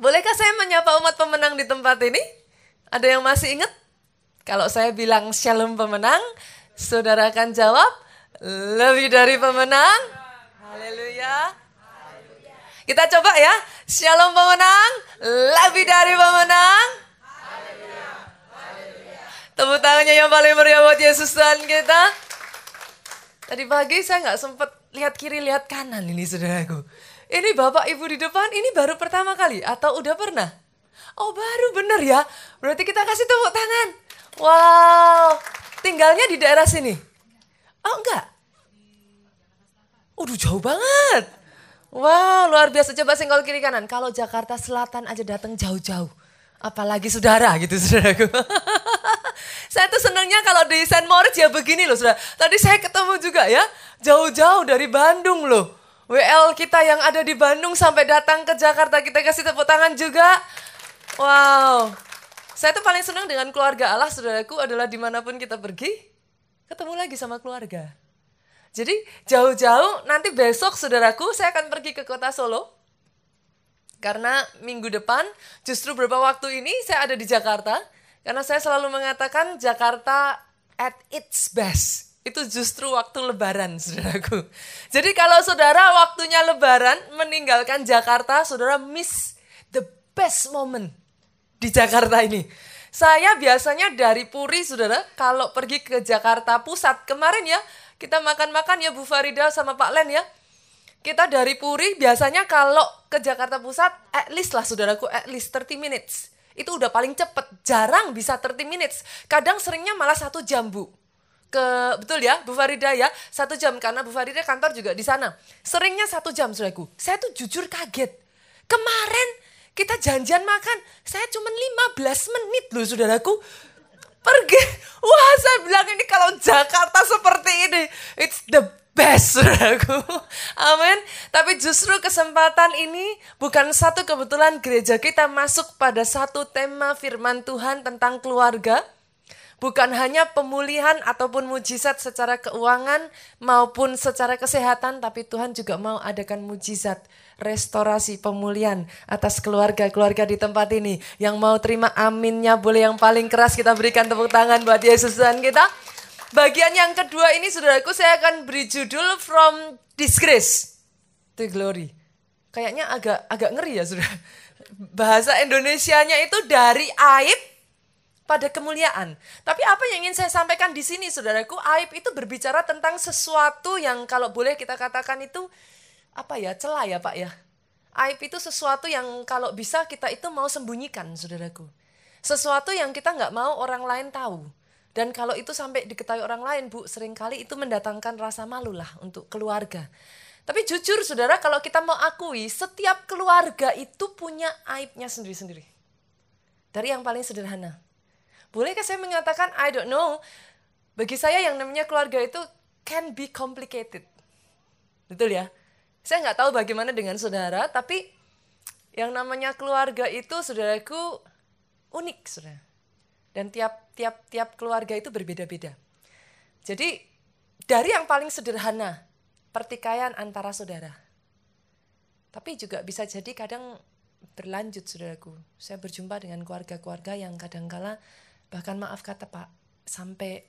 Bolehkah saya menyapa umat pemenang di tempat ini? Ada yang masih ingat? Kalau saya bilang shalom pemenang, saudara akan jawab lebih dari pemenang. Haleluya. Kita coba ya. Shalom pemenang, lebih dari pemenang. Tepuk tangannya yang paling meriah buat Yesus Tuhan kita. Tadi pagi saya nggak sempat lihat kiri, lihat kanan ini saudaraku. Ini bapak ibu di depan, ini baru pertama kali atau udah pernah? Oh baru bener ya. Berarti kita kasih tepuk tangan. Wow, tinggalnya di daerah sini. Oh enggak. Udah jauh banget. Wow, luar biasa. Coba senggol kiri kanan. Kalau Jakarta Selatan aja datang jauh-jauh. Apalagi saudara gitu saudaraku. saya tuh senangnya kalau di Saint Moritz ya begini loh saudara. Tadi saya ketemu juga ya. Jauh-jauh dari Bandung loh. WL kita yang ada di Bandung sampai datang ke Jakarta. Kita kasih tepuk tangan juga. Wow. Saya tuh paling senang dengan keluarga Allah saudaraku adalah di mana pun kita pergi. Ketemu lagi sama keluarga. Jadi jauh-jauh nanti besok saudaraku saya akan pergi ke kota Solo. Karena minggu depan justru beberapa waktu ini saya ada di Jakarta. Karena saya selalu mengatakan Jakarta at its best. Itu justru waktu lebaran saudaraku. Jadi kalau saudara waktunya lebaran meninggalkan Jakarta, saudara miss the best moment di Jakarta ini. Saya biasanya dari Puri, saudara, kalau pergi ke Jakarta Pusat kemarin ya, kita makan-makan ya Bu Farida sama Pak Len ya. Kita dari Puri biasanya kalau ke Jakarta Pusat at least lah saudaraku at least 30 minutes. Itu udah paling cepet, jarang bisa 30 minutes. Kadang seringnya malah satu jam Bu. Ke betul ya Bu Farida ya, satu jam karena Bu Farida kantor juga di sana. Seringnya satu jam saudaraku. Saya tuh jujur kaget. Kemarin kita janjian makan, saya cuma 15 menit loh saudaraku pergi. Wah, saya bilang ini kalau Jakarta seperti ini, it's the best, saudaraku. Amin. Tapi justru kesempatan ini bukan satu kebetulan gereja kita masuk pada satu tema firman Tuhan tentang keluarga. Bukan hanya pemulihan ataupun mujizat secara keuangan maupun secara kesehatan, tapi Tuhan juga mau adakan mujizat restorasi pemulihan atas keluarga-keluarga di tempat ini. Yang mau terima aminnya boleh yang paling keras kita berikan tepuk tangan buat Yesus Tuhan kita. Bagian yang kedua ini saudaraku saya akan beri judul From Disgrace to Glory. Kayaknya agak agak ngeri ya saudara. Bahasa Indonesianya itu dari aib pada kemuliaan. Tapi apa yang ingin saya sampaikan di sini saudaraku, aib itu berbicara tentang sesuatu yang kalau boleh kita katakan itu apa ya celah ya Pak ya. Aib itu sesuatu yang kalau bisa kita itu mau sembunyikan saudaraku. Sesuatu yang kita nggak mau orang lain tahu. Dan kalau itu sampai diketahui orang lain Bu, sering kali itu mendatangkan rasa malu lah untuk keluarga. Tapi jujur saudara kalau kita mau akui setiap keluarga itu punya aibnya sendiri-sendiri. Dari yang paling sederhana. Bolehkah saya mengatakan I don't know. Bagi saya yang namanya keluarga itu can be complicated. Betul ya? Saya nggak tahu bagaimana dengan saudara, tapi yang namanya keluarga itu saudaraku unik, saudara. Dan tiap tiap tiap keluarga itu berbeda-beda. Jadi dari yang paling sederhana, pertikaian antara saudara. Tapi juga bisa jadi kadang berlanjut saudaraku. Saya berjumpa dengan keluarga-keluarga yang kadangkala bahkan maaf kata Pak sampai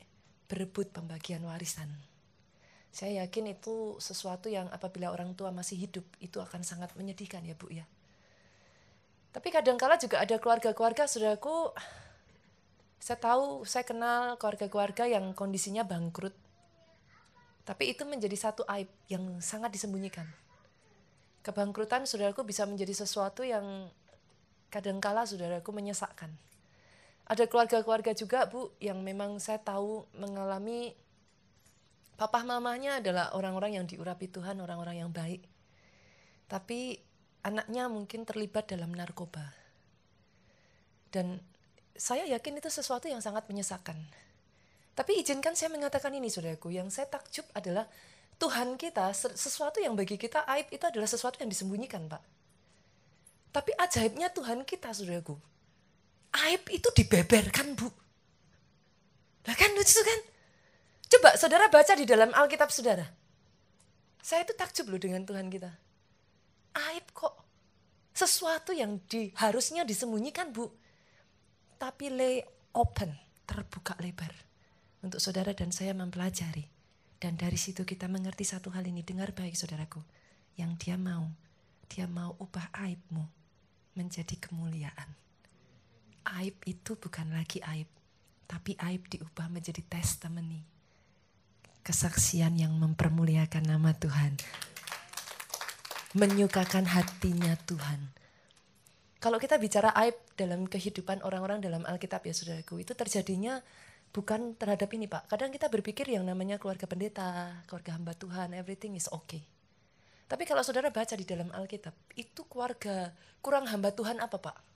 berebut pembagian warisan. Saya yakin itu sesuatu yang apabila orang tua masih hidup itu akan sangat menyedihkan ya Bu ya. Tapi kadangkala juga ada keluarga-keluarga saudaraku, saya tahu, saya kenal keluarga-keluarga yang kondisinya bangkrut. Tapi itu menjadi satu aib yang sangat disembunyikan. Kebangkrutan saudaraku bisa menjadi sesuatu yang kadangkala saudaraku menyesakkan. Ada keluarga-keluarga juga Bu yang memang saya tahu mengalami Papa mamanya adalah orang-orang yang diurapi Tuhan, orang-orang yang baik. Tapi anaknya mungkin terlibat dalam narkoba. Dan saya yakin itu sesuatu yang sangat menyesakan. Tapi izinkan saya mengatakan ini saudaraku, yang saya takjub adalah Tuhan kita, sesuatu yang bagi kita aib itu adalah sesuatu yang disembunyikan Pak. Tapi ajaibnya Tuhan kita saudaraku, aib itu dibeberkan Bu. Bahkan lucu kan? Coba saudara baca di dalam Alkitab saudara. Saya itu takjub loh dengan Tuhan kita. Aib kok Sesuatu yang di, harusnya disembunyikan bu. Tapi lay open, terbuka lebar. Untuk saudara dan saya mempelajari. Dan dari situ kita mengerti satu hal ini. Dengar baik saudaraku. Yang dia mau, dia mau ubah aibmu menjadi kemuliaan. Aib itu bukan lagi aib. Tapi aib diubah menjadi testimony. Kesaksian yang mempermuliakan nama Tuhan menyukakan hatinya Tuhan. Kalau kita bicara aib dalam kehidupan orang-orang dalam Alkitab ya saudaraku, itu terjadinya bukan terhadap ini Pak. Kadang kita berpikir yang namanya keluarga pendeta, keluarga hamba Tuhan, everything is okay. Tapi kalau saudara baca di dalam Alkitab, itu keluarga kurang hamba Tuhan apa Pak?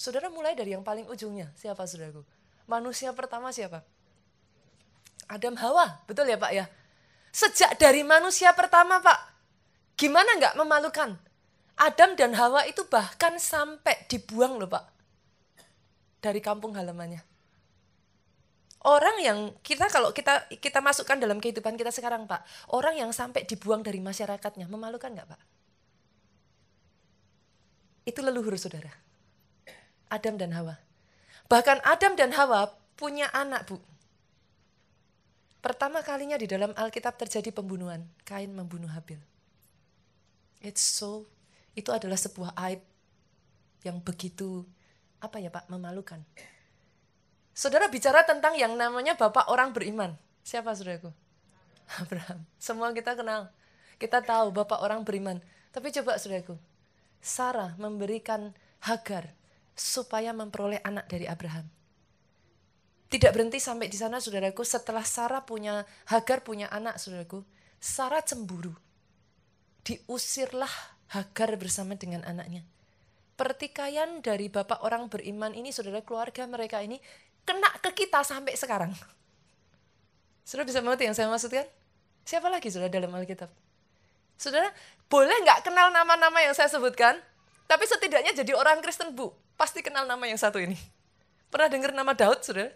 Saudara mulai dari yang paling ujungnya, siapa saudaraku? Manusia pertama siapa? Adam Hawa, betul ya Pak ya? Sejak dari manusia pertama Pak, Gimana nggak memalukan? Adam dan Hawa itu bahkan sampai dibuang loh Pak. Dari kampung halamannya. Orang yang kita kalau kita kita masukkan dalam kehidupan kita sekarang Pak. Orang yang sampai dibuang dari masyarakatnya. Memalukan nggak Pak? Itu leluhur saudara. Adam dan Hawa. Bahkan Adam dan Hawa punya anak Bu. Pertama kalinya di dalam Alkitab terjadi pembunuhan. Kain membunuh Habil. It's so itu adalah sebuah aib yang begitu apa ya Pak memalukan. Saudara bicara tentang yang namanya bapak orang beriman. Siapa saudaraku? Abraham. Semua kita kenal. Kita tahu bapak orang beriman. Tapi coba saudaraku. Sarah memberikan Hagar supaya memperoleh anak dari Abraham. Tidak berhenti sampai di sana saudaraku. Setelah Sarah punya Hagar punya anak saudaraku. Sarah cemburu diusirlah Hagar bersama dengan anaknya. Pertikaian dari bapak orang beriman ini, saudara keluarga mereka ini, kena ke kita sampai sekarang. Saudara bisa mengerti yang saya maksudkan? Siapa lagi saudara dalam Alkitab? Saudara, boleh nggak kenal nama-nama yang saya sebutkan? Tapi setidaknya jadi orang Kristen, Bu. Pasti kenal nama yang satu ini. Pernah dengar nama Daud, saudara?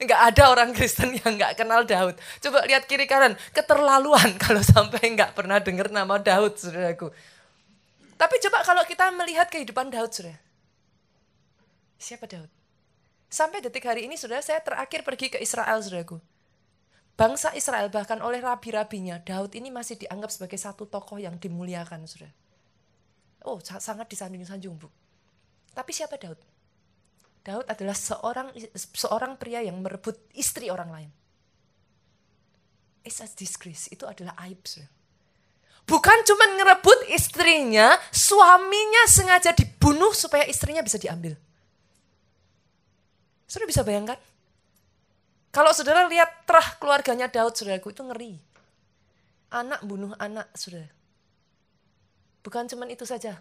Enggak ada orang Kristen yang enggak kenal Daud. Coba lihat kiri kanan, keterlaluan kalau sampai enggak pernah dengar nama Daud, saudaraku. Tapi coba kalau kita melihat kehidupan Daud, saudara. Siapa Daud? Sampai detik hari ini, saudara, saya terakhir pergi ke Israel, saudaraku. Bangsa Israel bahkan oleh rabi-rabinya, Daud ini masih dianggap sebagai satu tokoh yang dimuliakan, saudara. Oh, sangat disanjung-sanjung, Bu. Tapi siapa Daud? Daud adalah seorang seorang pria yang merebut istri orang lain. It's a disgrace. Itu adalah aib. Bukan cuma ngerebut istrinya, suaminya sengaja dibunuh supaya istrinya bisa diambil. Saudara bisa bayangkan? Kalau saudara lihat terah keluarganya Daud, saudaraku, itu ngeri. Anak bunuh anak, saudara. Bukan cuma itu saja.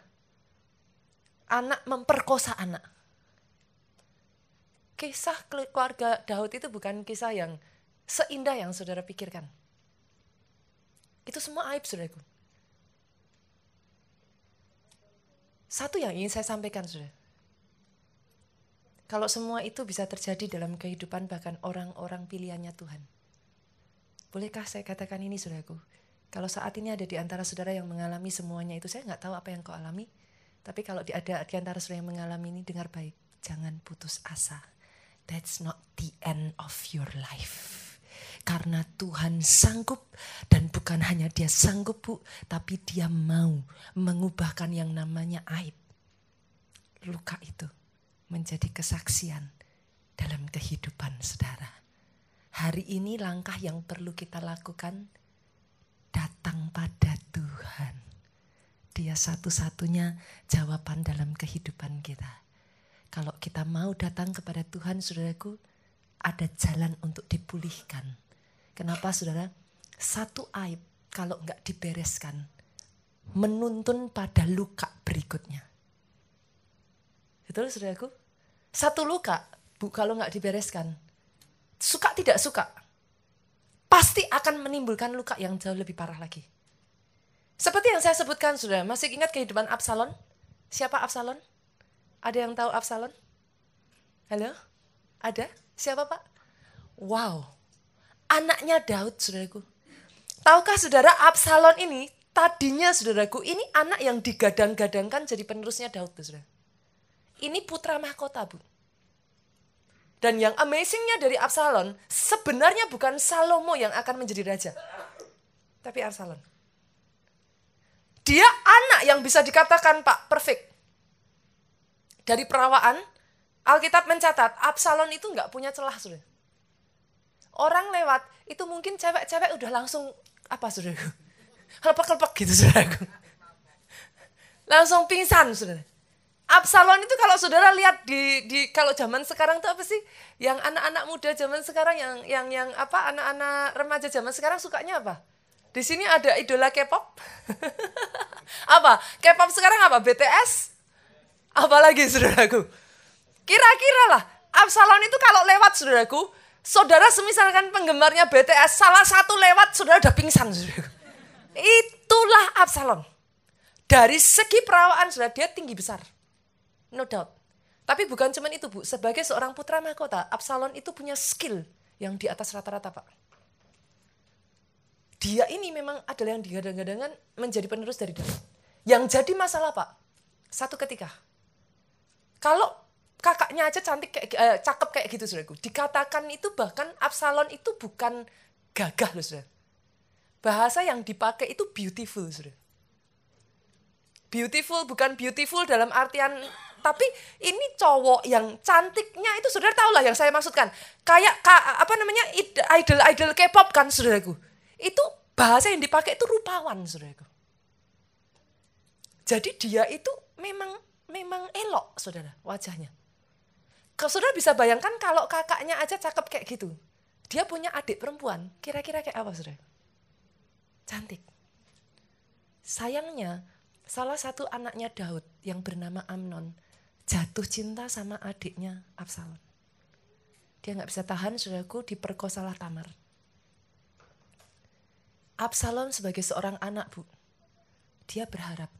Anak memperkosa anak kisah keluarga Daud itu bukan kisah yang seindah yang saudara pikirkan. Itu semua aib saudaraku. Satu yang ingin saya sampaikan saudara. Kalau semua itu bisa terjadi dalam kehidupan bahkan orang-orang pilihannya Tuhan. Bolehkah saya katakan ini saudaraku? Kalau saat ini ada di antara saudara yang mengalami semuanya itu, saya nggak tahu apa yang kau alami. Tapi kalau ada di antara saudara yang mengalami ini, dengar baik. Jangan putus asa that's not the end of your life. Karena Tuhan sanggup dan bukan hanya dia sanggup bu, tapi dia mau mengubahkan yang namanya aib. Luka itu menjadi kesaksian dalam kehidupan saudara. Hari ini langkah yang perlu kita lakukan datang pada Tuhan. Dia satu-satunya jawaban dalam kehidupan kita. Kalau kita mau datang kepada Tuhan, saudaraku, ada jalan untuk dipulihkan. Kenapa saudara? Satu aib kalau nggak dibereskan, menuntun pada luka berikutnya. Betul saudaraku? Satu luka, bu kalau nggak dibereskan, suka tidak suka, pasti akan menimbulkan luka yang jauh lebih parah lagi. Seperti yang saya sebutkan, sudah masih ingat kehidupan Absalon? Siapa Absalon? Ada yang tahu Absalom? Halo? Ada? Siapa pak? Wow, anaknya Daud saudaraku. Tahukah saudara Absalom ini Tadinya saudaraku, ini anak yang digadang-gadangkan jadi penerusnya Daud. Saudara. Ini putra mahkota, Bu. Dan yang amazingnya dari Absalom, sebenarnya bukan Salomo yang akan menjadi raja. Tapi Absalom. Dia anak yang bisa dikatakan Pak, perfect. Dari perawaan, Alkitab mencatat, Absalom itu nggak punya celah, sudah. Orang lewat, itu mungkin cewek-cewek udah langsung, apa sudah? Kelepek-kelepek gitu, sudah. Langsung pingsan, sudah. Absalom itu kalau saudara lihat di di kalau zaman sekarang tuh apa sih? Yang anak-anak muda zaman sekarang yang yang yang apa anak-anak remaja zaman sekarang sukanya apa? Di sini ada idola K-pop. apa? K-pop sekarang apa? BTS? Apalagi saudaraku? Kira-kira lah, Absalom itu kalau lewat saudaraku, saudara semisalkan penggemarnya BTS, salah satu lewat, saudara udah pingsan saudaraku. Itulah Absalom. Dari segi perawaan saudara, dia tinggi besar No doubt. Tapi bukan cuma itu Bu, sebagai seorang putra mahkota, Absalom itu punya skill yang di atas rata-rata Pak. Dia ini memang adalah yang digadang-gadangan menjadi penerus dari Daud. Yang jadi masalah Pak, satu ketika, kalau kakaknya aja cantik kayak eh, cakep kayak gitu saudaraku. Dikatakan itu bahkan Absalom itu bukan gagah loh saudara. Bahasa yang dipakai itu beautiful saudara. Beautiful bukan beautiful dalam artian tapi ini cowok yang cantiknya itu saudara tahu lah yang saya maksudkan. Kayak ka, apa namanya idol-idol K-pop kan saudaraku. Itu bahasa yang dipakai itu rupawan saudaraku. Jadi dia itu memang memang elok saudara wajahnya. Kalau saudara bisa bayangkan kalau kakaknya aja cakep kayak gitu. Dia punya adik perempuan, kira-kira kayak apa saudara? Cantik. Sayangnya salah satu anaknya Daud yang bernama Amnon jatuh cinta sama adiknya Absalom. Dia nggak bisa tahan, saudaraku, diperkosalah Tamar. Absalom sebagai seorang anak, Bu, dia berharap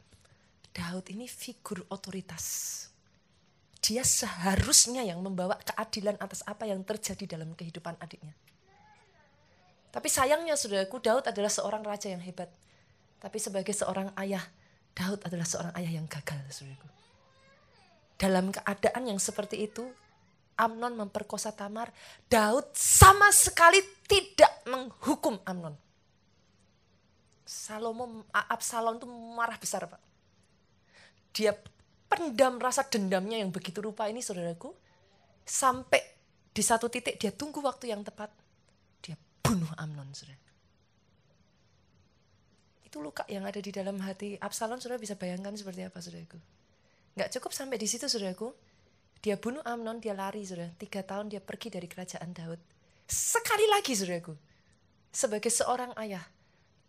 Daud ini figur otoritas. Dia seharusnya yang membawa keadilan atas apa yang terjadi dalam kehidupan adiknya. Tapi sayangnya saudaraku, Daud adalah seorang raja yang hebat. Tapi sebagai seorang ayah, Daud adalah seorang ayah yang gagal, saudaraku. Dalam keadaan yang seperti itu, Amnon memperkosa Tamar. Daud sama sekali tidak menghukum Amnon. Salomo, Absalom itu marah besar Pak. Dia pendam rasa dendamnya yang begitu rupa ini saudaraku. Sampai di satu titik dia tunggu waktu yang tepat. Dia bunuh Amnon saudara. Itu luka yang ada di dalam hati Absalom saudara bisa bayangkan seperti apa saudaraku. Nggak cukup sampai di situ saudaraku. Dia bunuh Amnon, dia lari saudara. Tiga tahun dia pergi dari kerajaan Daud. Sekali lagi saudaraku. Sebagai seorang ayah,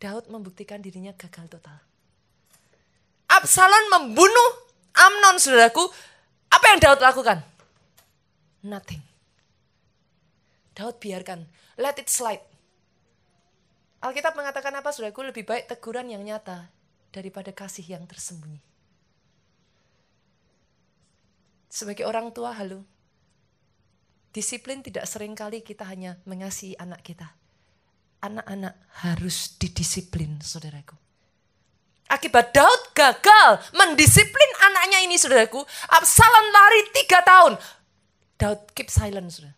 Daud membuktikan dirinya gagal total. Absalom membunuh Amnon saudaraku. Apa yang Daud lakukan? Nothing. Daud biarkan. Let it slide. Alkitab mengatakan apa saudaraku? Lebih baik teguran yang nyata daripada kasih yang tersembunyi. Sebagai orang tua, halo. Disiplin tidak sering kali kita hanya mengasihi anak kita. Anak-anak harus didisiplin, saudaraku. Akibat Daud gagal mendisiplin anaknya ini, saudaraku. Absalom lari tiga tahun. Daud keep silent, saudara.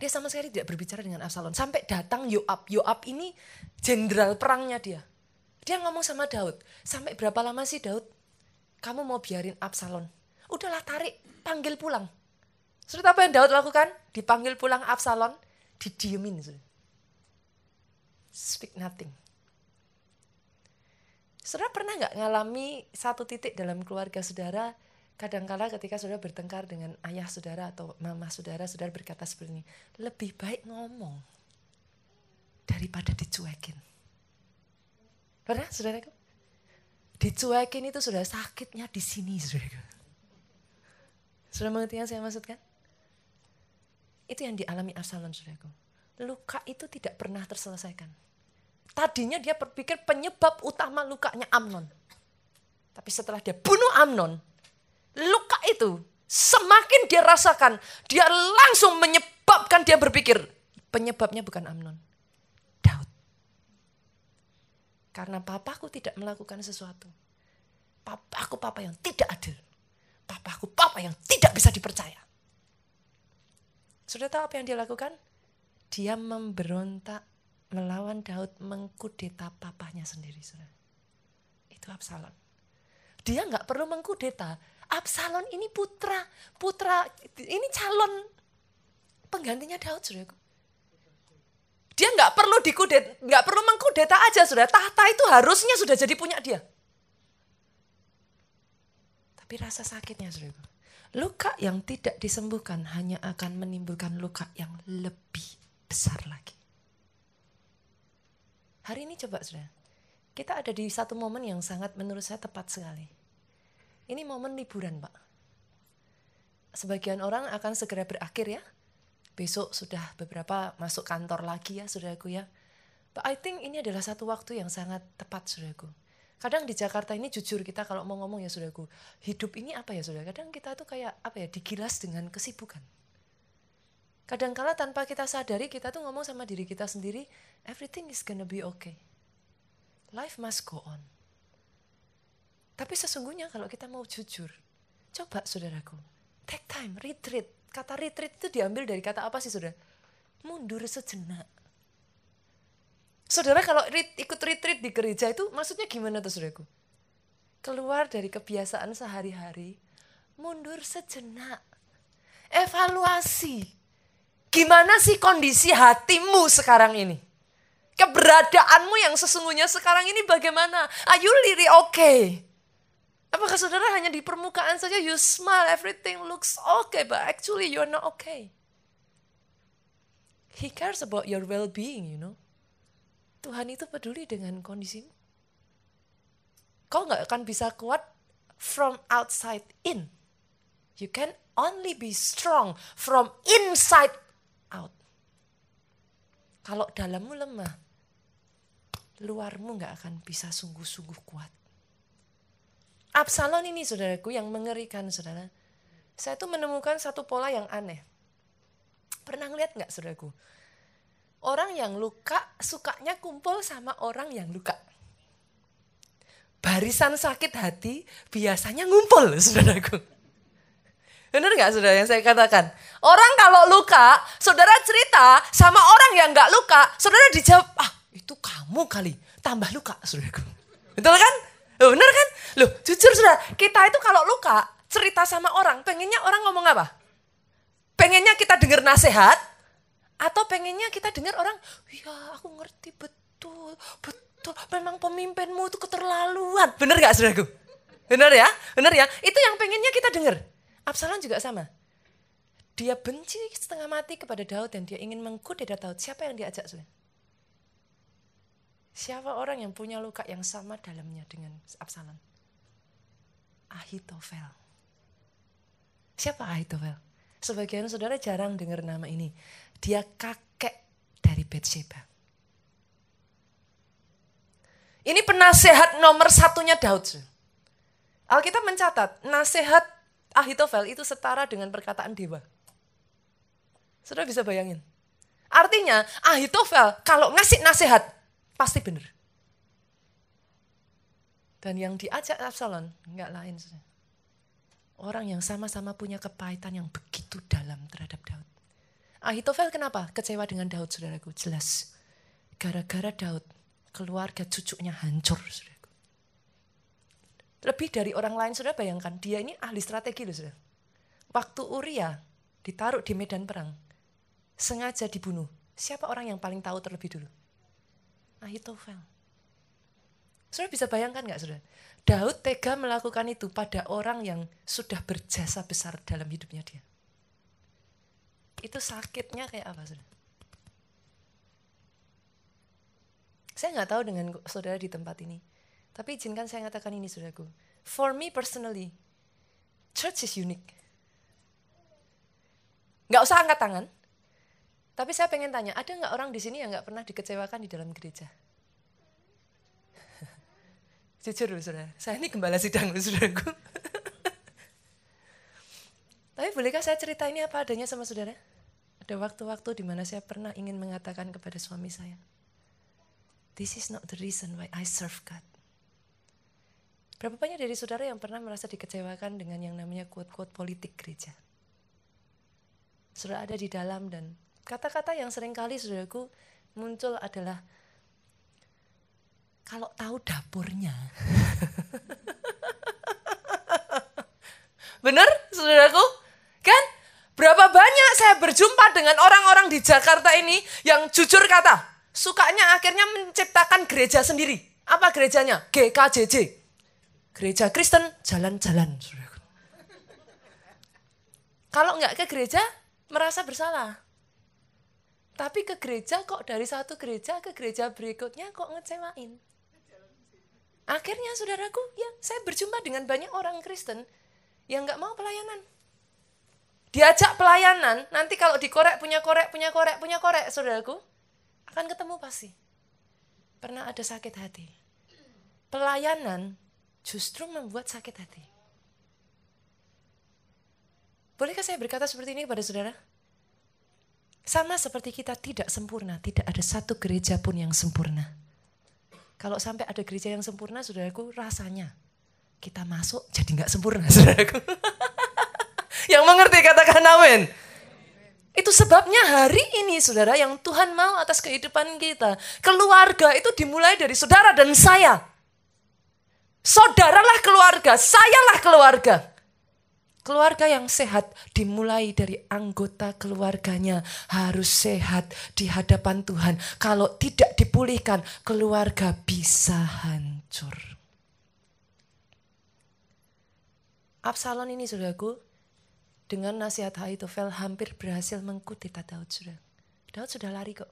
Dia sama sekali tidak berbicara dengan Absalom. Sampai datang Yoab. Yoab ini jenderal perangnya dia. Dia ngomong sama Daud. Sampai berapa lama sih Daud? Kamu mau biarin Absalom Udahlah tarik, panggil pulang. Sudah apa yang Daud lakukan? Dipanggil pulang Absalom, didiemin. Speak nothing. Saudara pernah nggak ngalami satu titik dalam keluarga saudara, kadangkala ketika saudara bertengkar dengan ayah saudara atau mama saudara, saudara berkata seperti ini, lebih baik ngomong daripada dicuekin. Pernah saudara? Dicuekin itu sudah sakitnya di sini saudara. Sudah mengerti yang saya maksudkan? Itu yang dialami Absalom, saudaraku. Luka itu tidak pernah terselesaikan. Tadinya dia berpikir penyebab utama lukanya Amnon. Tapi setelah dia bunuh Amnon, luka itu semakin dia rasakan, dia langsung menyebabkan dia berpikir, penyebabnya bukan Amnon, Daud. Karena papaku tidak melakukan sesuatu. Papaku papa yang tidak adil. Papaku papa yang tidak bisa dipercaya. Sudah tahu apa yang dia lakukan? Dia memberontak melawan Daud mengkudeta papanya sendiri. Saudara. Itu Absalom. Dia nggak perlu mengkudeta. Absalom ini putra, putra ini calon penggantinya Daud, saudaraku. Dia nggak perlu dikudet, nggak perlu mengkudeta aja, sudah tahta itu harusnya sudah jadi punya dia. Tapi rasa sakitnya, saudaraku. Luka yang tidak disembuhkan hanya akan menimbulkan luka yang lebih besar lagi. Hari ini coba sudah, kita ada di satu momen yang sangat menurut saya tepat sekali. Ini momen liburan pak. Sebagian orang akan segera berakhir ya, besok sudah beberapa masuk kantor lagi ya saudaraku ya. But I think ini adalah satu waktu yang sangat tepat saudaraku. Kadang di Jakarta ini jujur kita kalau mau ngomong ya saudaraku, hidup ini apa ya saudara? Kadang kita tuh kayak apa ya, digilas dengan kesibukan. Kadang-kala tanpa kita sadari kita tuh ngomong sama diri kita sendiri, everything is gonna be okay. Life must go on. Tapi sesungguhnya kalau kita mau jujur, coba saudaraku, take time, retreat, Kata retreat itu diambil dari kata apa sih saudara? Mundur sejenak. Saudara kalau rit, ikut retreat di gereja itu maksudnya gimana tuh saudaraku? Keluar dari kebiasaan sehari-hari, mundur sejenak. Evaluasi. Gimana sih kondisi hatimu sekarang ini? Keberadaanmu yang sesungguhnya sekarang ini bagaimana? Are you really okay? Apakah saudara hanya di permukaan saja you smile, everything looks okay, but actually you're not okay. He cares about your well-being, you know. Tuhan itu peduli dengan kondisimu. Kau nggak akan bisa kuat from outside in. You can only be strong from inside out. Kalau dalammu lemah, luarmu nggak akan bisa sungguh-sungguh kuat. Absalom ini saudaraku yang mengerikan saudara. Saya tuh menemukan satu pola yang aneh. Pernah ngeliat nggak saudaraku? Orang yang luka sukanya kumpul sama orang yang luka. Barisan sakit hati biasanya ngumpul saudaraku. Benar nggak saudara yang saya katakan? Orang kalau luka, saudara cerita sama orang yang nggak luka, saudara dijawab, ah itu kamu kali, tambah luka saudaraku. Betul kan? Loh, bener kan? Loh, jujur sudah, kita itu kalau luka, cerita sama orang, pengennya orang ngomong apa? Pengennya kita dengar nasihat, atau pengennya kita dengar orang, ya aku ngerti betul, betul, memang pemimpinmu itu keterlaluan. Bener gak saudaraku? Bener ya? Bener ya? Itu yang pengennya kita dengar. Absalom juga sama. Dia benci setengah mati kepada Daud dan dia ingin mengkudeta Daud. Siapa yang diajak saudara? Siapa orang yang punya luka yang sama dalamnya dengan Absalom? Ahitofel. Siapa Ahitofel? Sebagian saudara jarang dengar nama ini. Dia kakek dari Bethsheba. Ini penasehat nomor satunya Daud. Alkitab mencatat, nasihat Ahitofel itu setara dengan perkataan dewa. Saudara bisa bayangin. Artinya Ahitofel kalau ngasih nasihat, pasti benar. Dan yang diajak Absalom nggak lain. Orang yang sama-sama punya kepahitan yang begitu dalam terhadap Daud. Ahitofel kenapa? Kecewa dengan Daud, saudaraku. Jelas. Gara-gara Daud, keluarga cucunya hancur, saudaraku. Lebih dari orang lain, saudara bayangkan. Dia ini ahli strategi loh, saudara. Waktu Uria ditaruh di medan perang, sengaja dibunuh. Siapa orang yang paling tahu terlebih dulu? Ahitofel. Saudara bisa bayangkan nggak saudara? Daud tega melakukan itu pada orang yang sudah berjasa besar dalam hidupnya dia. Itu sakitnya kayak apa saudara? Saya nggak tahu dengan saudara di tempat ini. Tapi izinkan saya katakan ini saudaraku. For me personally, church is unique. Nggak usah angkat tangan. Tapi saya pengen tanya, ada nggak orang di sini yang nggak pernah dikecewakan di dalam gereja? Jujur loh saudara, saya ini gembala sidang loh saudaraku. Tapi bolehkah saya cerita ini apa adanya sama saudara? Ada waktu-waktu di mana saya pernah ingin mengatakan kepada suami saya, this is not the reason why I serve God. Berapa banyak dari saudara yang pernah merasa dikecewakan dengan yang namanya quote-quote politik gereja? Sudah ada di dalam dan kata-kata yang sering kali saudaraku muncul adalah kalau tahu dapurnya. Bener saudaraku? Kan? Berapa banyak saya berjumpa dengan orang-orang di Jakarta ini yang jujur kata, sukanya akhirnya menciptakan gereja sendiri. Apa gerejanya? GKJJ. Gereja Kristen jalan-jalan. Kalau nggak ke gereja, merasa bersalah. Tapi ke gereja kok dari satu gereja ke gereja berikutnya kok ngecewain. Akhirnya saudaraku, ya saya berjumpa dengan banyak orang Kristen yang nggak mau pelayanan. Diajak pelayanan, nanti kalau dikorek, punya korek, punya korek, punya korek, saudaraku, akan ketemu pasti. Pernah ada sakit hati. Pelayanan justru membuat sakit hati. Bolehkah saya berkata seperti ini kepada saudara? Sama seperti kita tidak sempurna, tidak ada satu gereja pun yang sempurna. Kalau sampai ada gereja yang sempurna, saudaraku, rasanya kita masuk jadi nggak sempurna, saudaraku. Yang mengerti katakan amin. Itu sebabnya hari ini saudara yang Tuhan mau atas kehidupan kita. Keluarga itu dimulai dari saudara dan saya. Saudaralah keluarga, sayalah keluarga. Keluarga yang sehat dimulai dari anggota keluarganya harus sehat di hadapan Tuhan. Kalau tidak dipulihkan, keluarga bisa hancur. Absalom ini saudaraku, dengan nasihat Haitofel hampir berhasil mengkutita Daud sudah. Daud sudah lari kok.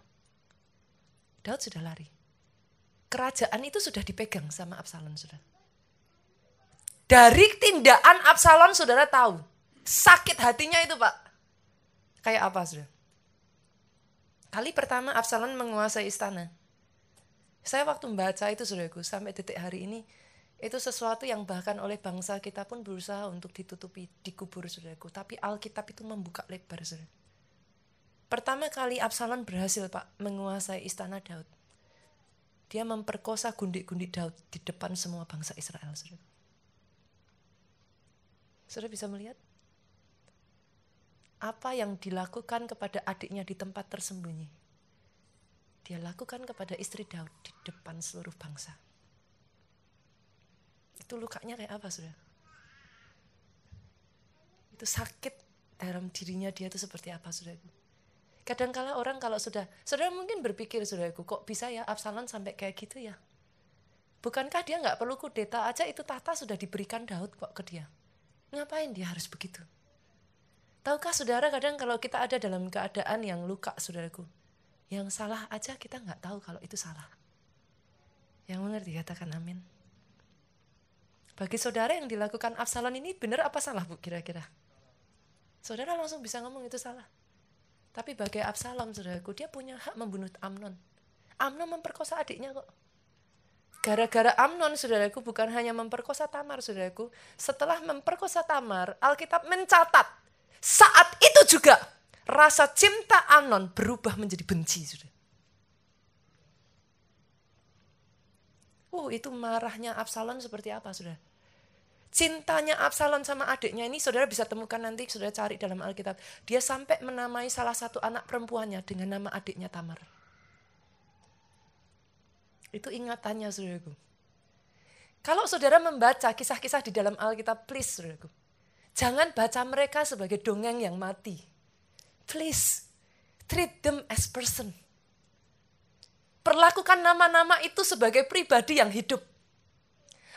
Daud sudah lari. Kerajaan itu sudah dipegang sama Absalom sudah. Dari tindakan Absalom saudara tahu. Sakit hatinya itu pak. Kayak apa sudah? Kali pertama Absalom menguasai istana. Saya waktu membaca itu saudaraku sampai detik hari ini. Itu sesuatu yang bahkan oleh bangsa kita pun berusaha untuk ditutupi, dikubur saudaraku. Tapi Alkitab itu membuka lebar saudara. Pertama kali Absalom berhasil pak menguasai istana Daud. Dia memperkosa gundik-gundik Daud di depan semua bangsa Israel saudara. Saudara bisa melihat? Apa yang dilakukan kepada adiknya di tempat tersembunyi. Dia lakukan kepada istri Daud di depan seluruh bangsa. Itu lukanya kayak apa, saudara? Itu sakit dalam dirinya dia itu seperti apa, saudara? Kadangkala orang kalau sudah, saudara mungkin berpikir, saudaraku, kok bisa ya Absalom sampai kayak gitu ya? Bukankah dia nggak perlu kudeta aja itu tahta sudah diberikan Daud kok ke dia? Ngapain dia harus begitu? Tahukah saudara kadang kalau kita ada dalam keadaan yang luka saudaraku. Yang salah aja kita nggak tahu kalau itu salah. Yang mengerti katakan amin. Bagi saudara yang dilakukan Absalom ini benar apa salah bu kira-kira? Saudara langsung bisa ngomong itu salah. Tapi bagi Absalom saudaraku dia punya hak membunuh Amnon. Amnon memperkosa adiknya kok. Gara-gara Amnon, saudaraku, bukan hanya memperkosa Tamar, saudaraku. Setelah memperkosa Tamar, Alkitab mencatat, saat itu juga rasa cinta Amnon berubah menjadi benci, saudara. Uh, itu marahnya Absalom seperti apa, saudara? Cintanya Absalom sama adiknya ini saudara bisa temukan nanti, saudara cari dalam Alkitab. Dia sampai menamai salah satu anak perempuannya dengan nama adiknya Tamar. Itu ingatannya saudaraku. Kalau saudara membaca kisah-kisah di dalam Alkitab, please saudaraku. Jangan baca mereka sebagai dongeng yang mati. Please, treat them as person. Perlakukan nama-nama itu sebagai pribadi yang hidup.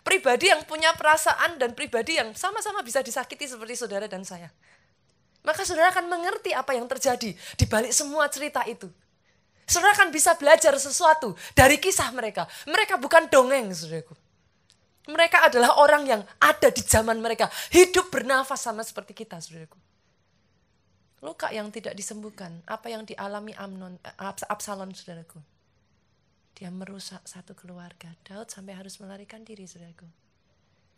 Pribadi yang punya perasaan dan pribadi yang sama-sama bisa disakiti seperti saudara dan saya. Maka saudara akan mengerti apa yang terjadi di balik semua cerita itu. Saudara akan bisa belajar sesuatu dari kisah mereka. Mereka bukan dongeng, saudaraku. Mereka adalah orang yang ada di zaman mereka. Hidup bernafas sama seperti kita, saudaraku. Luka yang tidak disembuhkan. Apa yang dialami Amnon, eh, Absalom, saudaraku. Dia merusak satu keluarga. Daud sampai harus melarikan diri, saudaraku.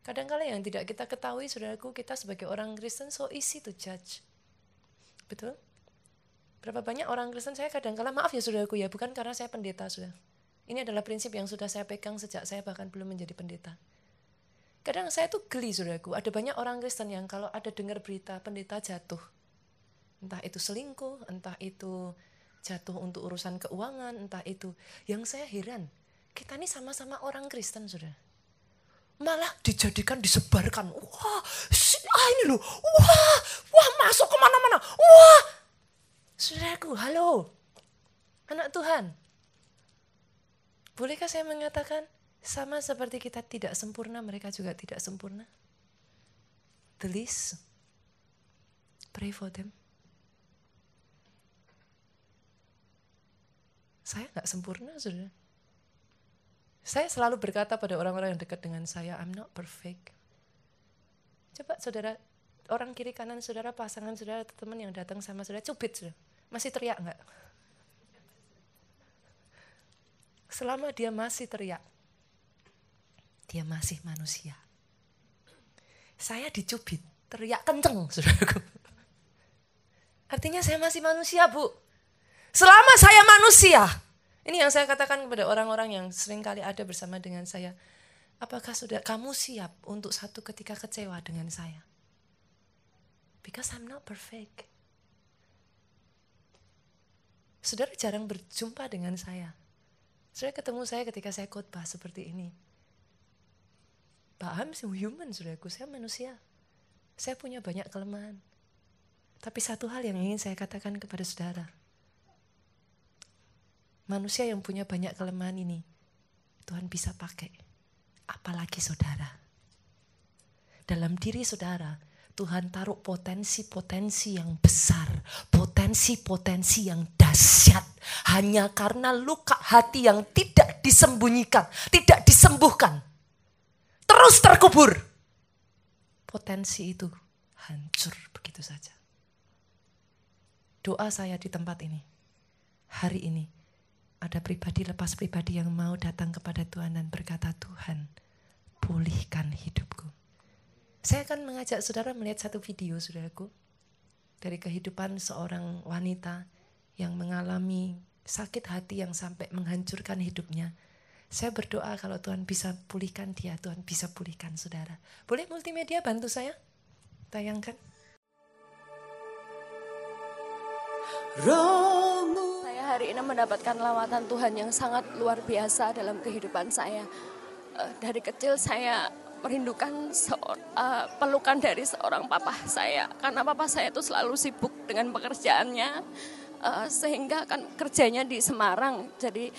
Kadang-kala yang tidak kita ketahui, saudaraku, kita sebagai orang Kristen so easy to judge. Betul? Berapa banyak orang Kristen saya kadang kala maaf ya saudaraku ya, bukan karena saya pendeta sudah. Ini adalah prinsip yang sudah saya pegang sejak saya bahkan belum menjadi pendeta. Kadang saya tuh geli saudaraku, ada banyak orang Kristen yang kalau ada dengar berita pendeta jatuh. Entah itu selingkuh, entah itu jatuh untuk urusan keuangan, entah itu. Yang saya heran, kita ini sama-sama orang Kristen saudara. Malah dijadikan, disebarkan. Wah, ah ini loh, wah, wah masuk ke mana-mana. Wah, saudaraku, halo, anak Tuhan, Bolehkah saya mengatakan sama seperti kita tidak sempurna, mereka juga tidak sempurna? The pray for them. Saya nggak sempurna, saudara. Saya selalu berkata pada orang-orang yang dekat dengan saya, I'm not perfect. Coba saudara, orang kiri kanan saudara, pasangan saudara, teman yang datang sama saudara, cubit saudara. Masih teriak nggak? selama dia masih teriak, dia masih manusia. Saya dicubit, teriak kenceng, saudaraku. Artinya saya masih manusia, Bu. Selama saya manusia, ini yang saya katakan kepada orang-orang yang sering kali ada bersama dengan saya. Apakah sudah kamu siap untuk satu ketika kecewa dengan saya? Because I'm not perfect. Saudara jarang berjumpa dengan saya. Saya ketemu saya ketika saya khotbah seperti ini. Pak Ham human, saudaraku, saya manusia. Saya punya banyak kelemahan. Tapi satu hal yang ingin saya katakan kepada saudara. Manusia yang punya banyak kelemahan ini, Tuhan bisa pakai. Apalagi saudara. Dalam diri saudara, Tuhan taruh potensi-potensi yang besar, potensi-potensi yang dahsyat. Hanya karena luka hati yang tidak disembunyikan, tidak disembuhkan. Terus terkubur. Potensi itu hancur begitu saja. Doa saya di tempat ini, hari ini, ada pribadi lepas pribadi yang mau datang kepada Tuhan dan berkata, Tuhan, pulihkan hidupku saya akan mengajak saudara melihat satu video, saudaraku, dari kehidupan seorang wanita yang mengalami sakit hati yang sampai menghancurkan hidupnya. Saya berdoa kalau Tuhan bisa pulihkan dia, Tuhan bisa pulihkan saudara. Boleh multimedia bantu saya? Tayangkan. Saya hari ini mendapatkan lawatan Tuhan yang sangat luar biasa dalam kehidupan saya. Eh, dari kecil saya merindukan uh, pelukan dari seorang papa saya. Karena papa saya itu selalu sibuk dengan pekerjaannya uh, sehingga kan kerjanya di Semarang. Jadi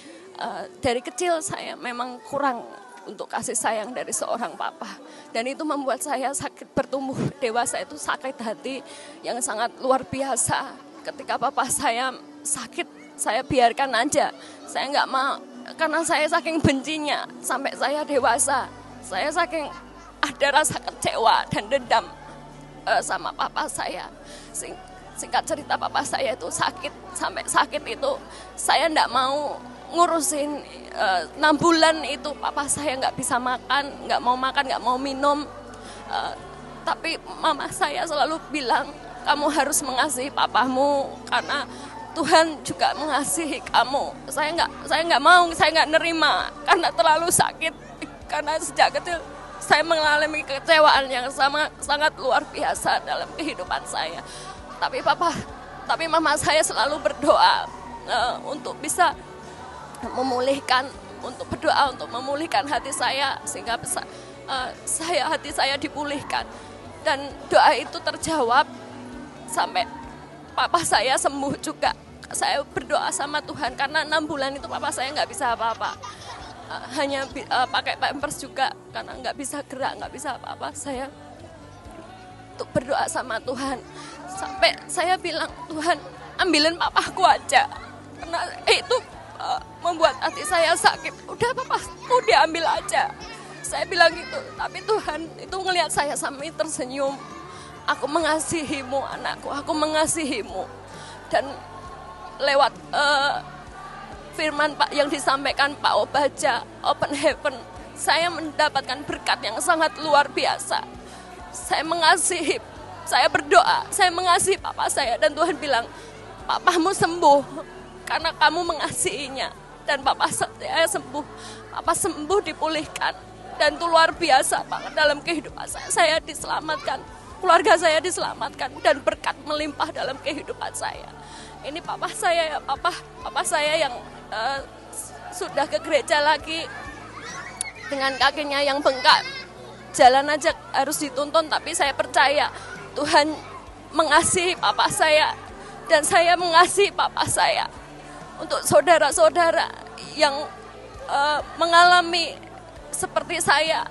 dari kecil saya memang kurang untuk kasih sayang dari seorang papa. Dan itu membuat saya sakit bertumbuh dewasa itu sakit hati yang sangat luar biasa. Ketika papa saya sakit saya biarkan aja saya nggak mau karena saya saking bencinya sampai saya dewasa saya saking ada rasa kecewa dan dendam uh, sama papa saya. Sing, singkat cerita papa saya itu sakit sampai sakit itu saya ndak mau ngurusin uh, enam bulan itu papa saya nggak bisa makan, nggak mau makan, nggak mau minum. Uh, tapi mama saya selalu bilang kamu harus mengasihi papamu karena Tuhan juga mengasihi kamu. Saya nggak saya nggak mau, saya nggak nerima karena terlalu sakit karena sejak kecil saya mengalami kecewaan yang sama sangat luar biasa dalam kehidupan saya. Tapi papa, tapi mama saya selalu berdoa uh, untuk bisa memulihkan, untuk berdoa untuk memulihkan hati saya sehingga bisa, uh, saya hati saya dipulihkan dan doa itu terjawab sampai papa saya sembuh juga. Saya berdoa sama Tuhan karena enam bulan itu papa saya nggak bisa apa-apa. Uh, hanya uh, pakai pampers juga karena nggak bisa gerak nggak bisa apa-apa. Saya untuk berdoa sama Tuhan. Sampai saya bilang Tuhan ambilin papaku aja. Karena itu uh, membuat hati saya sakit. Udah papaku diambil aja. Saya bilang gitu. Tapi Tuhan itu ngelihat saya sampai tersenyum aku mengasihimu anakku aku mengasihimu dan lewat uh, firman Pak yang disampaikan Pak Obaja, Open Heaven, saya mendapatkan berkat yang sangat luar biasa. Saya mengasihi, saya berdoa, saya mengasihi papa saya dan Tuhan bilang, papamu sembuh karena kamu mengasihinya. dan papa saya sembuh. Papa sembuh dipulihkan dan itu luar biasa banget dalam kehidupan saya. Saya diselamatkan, keluarga saya diselamatkan dan berkat melimpah dalam kehidupan saya. Ini papa saya ya, papa, papa saya yang uh, sudah ke gereja lagi dengan kakinya yang bengkak. Jalan aja harus dituntun tapi saya percaya Tuhan mengasihi papa saya dan saya mengasihi papa saya. Untuk saudara-saudara yang uh, mengalami seperti saya.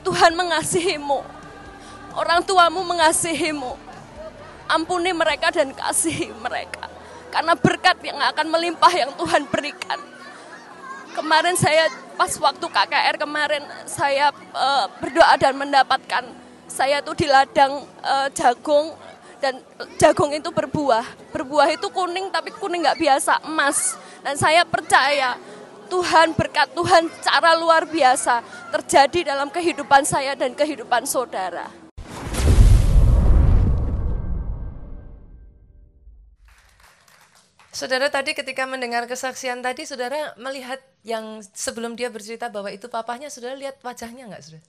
Tuhan mengasihimu. Orang tuamu mengasihimu. Ampuni mereka dan kasihi mereka. Karena berkat yang akan melimpah yang Tuhan berikan. Kemarin saya pas waktu KKR kemarin saya uh, berdoa dan mendapatkan saya tuh di ladang uh, jagung dan jagung itu berbuah. Berbuah itu kuning tapi kuning nggak biasa emas. Dan saya percaya Tuhan berkat Tuhan cara luar biasa terjadi dalam kehidupan saya dan kehidupan saudara. Saudara tadi ketika mendengar kesaksian tadi, saudara melihat yang sebelum dia bercerita bahwa itu papahnya, saudara lihat wajahnya nggak, saudara?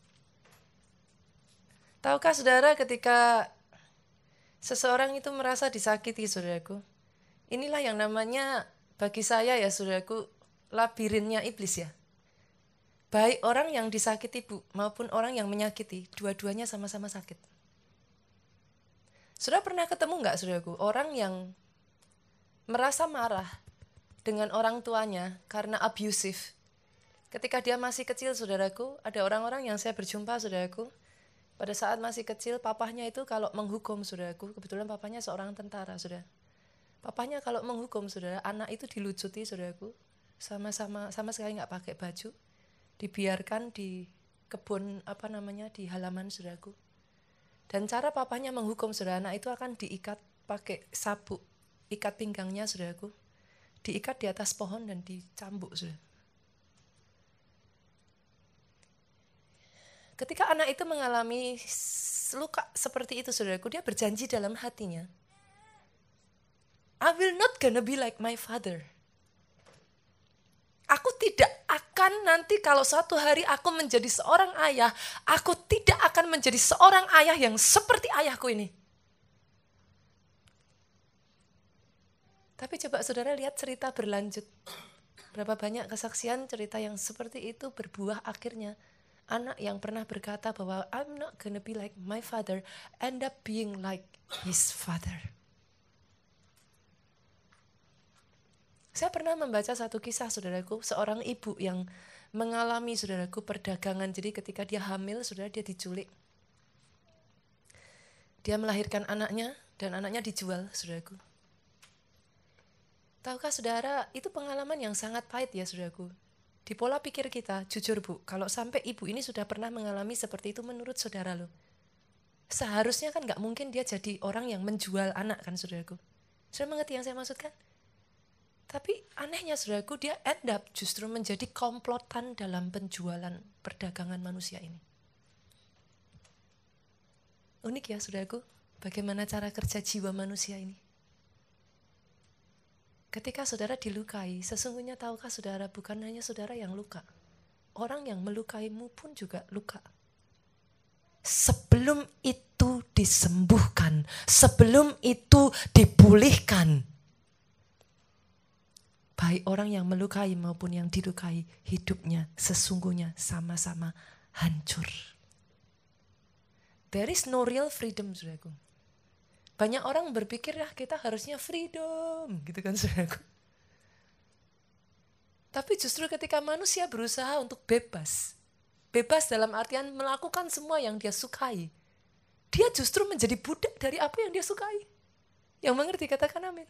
Tahukah saudara ketika seseorang itu merasa disakiti, saudaraku? Inilah yang namanya bagi saya ya, saudaraku, labirinnya iblis ya. Baik orang yang disakiti bu maupun orang yang menyakiti, dua-duanya sama-sama sakit. Sudah pernah ketemu nggak saudaraku orang yang merasa marah dengan orang tuanya karena abusif. Ketika dia masih kecil saudaraku, ada orang-orang yang saya berjumpa saudaraku, pada saat masih kecil papahnya itu kalau menghukum saudaraku, kebetulan papahnya seorang tentara saudara. Papahnya kalau menghukum saudara, anak itu dilucuti saudaraku, sama-sama sama sekali nggak pakai baju. Dibiarkan di kebun apa namanya di halaman saudaraku. Dan cara papanya menghukum saudara anak itu akan diikat pakai sabuk ikat pinggangnya saudaraku. Diikat di atas pohon dan dicambuk saudara. Ketika anak itu mengalami luka seperti itu saudaraku dia berjanji dalam hatinya I will not gonna be like my father. Aku tidak akan nanti kalau suatu hari aku menjadi seorang ayah, aku tidak akan menjadi seorang ayah yang seperti ayahku ini. Tapi coba saudara lihat cerita berlanjut. Berapa banyak kesaksian cerita yang seperti itu berbuah akhirnya. Anak yang pernah berkata bahwa I'm not gonna be like my father, end up being like his father. Saya pernah membaca satu kisah saudaraku, seorang ibu yang mengalami saudaraku perdagangan. Jadi ketika dia hamil, saudara dia diculik. Dia melahirkan anaknya dan anaknya dijual, saudaraku. Tahukah saudara, itu pengalaman yang sangat pahit ya saudaraku. Di pola pikir kita, jujur bu, kalau sampai ibu ini sudah pernah mengalami seperti itu menurut saudara lo. Seharusnya kan nggak mungkin dia jadi orang yang menjual anak kan saudaraku. Saudara mengerti yang saya maksudkan? Tapi anehnya saudaraku dia end up justru menjadi komplotan dalam penjualan perdagangan manusia ini. Unik ya saudaraku, bagaimana cara kerja jiwa manusia ini. Ketika saudara dilukai, sesungguhnya tahukah saudara bukan hanya saudara yang luka. Orang yang melukaimu pun juga luka. Sebelum itu disembuhkan, sebelum itu dipulihkan, baik orang yang melukai maupun yang dilukai, hidupnya sesungguhnya sama-sama hancur. There is no real freedom, saudaraku. Banyak orang berpikir ya kita harusnya freedom, gitu kan saudaraku. Tapi justru ketika manusia berusaha untuk bebas, bebas dalam artian melakukan semua yang dia sukai, dia justru menjadi budak dari apa yang dia sukai. Yang mengerti katakan amin.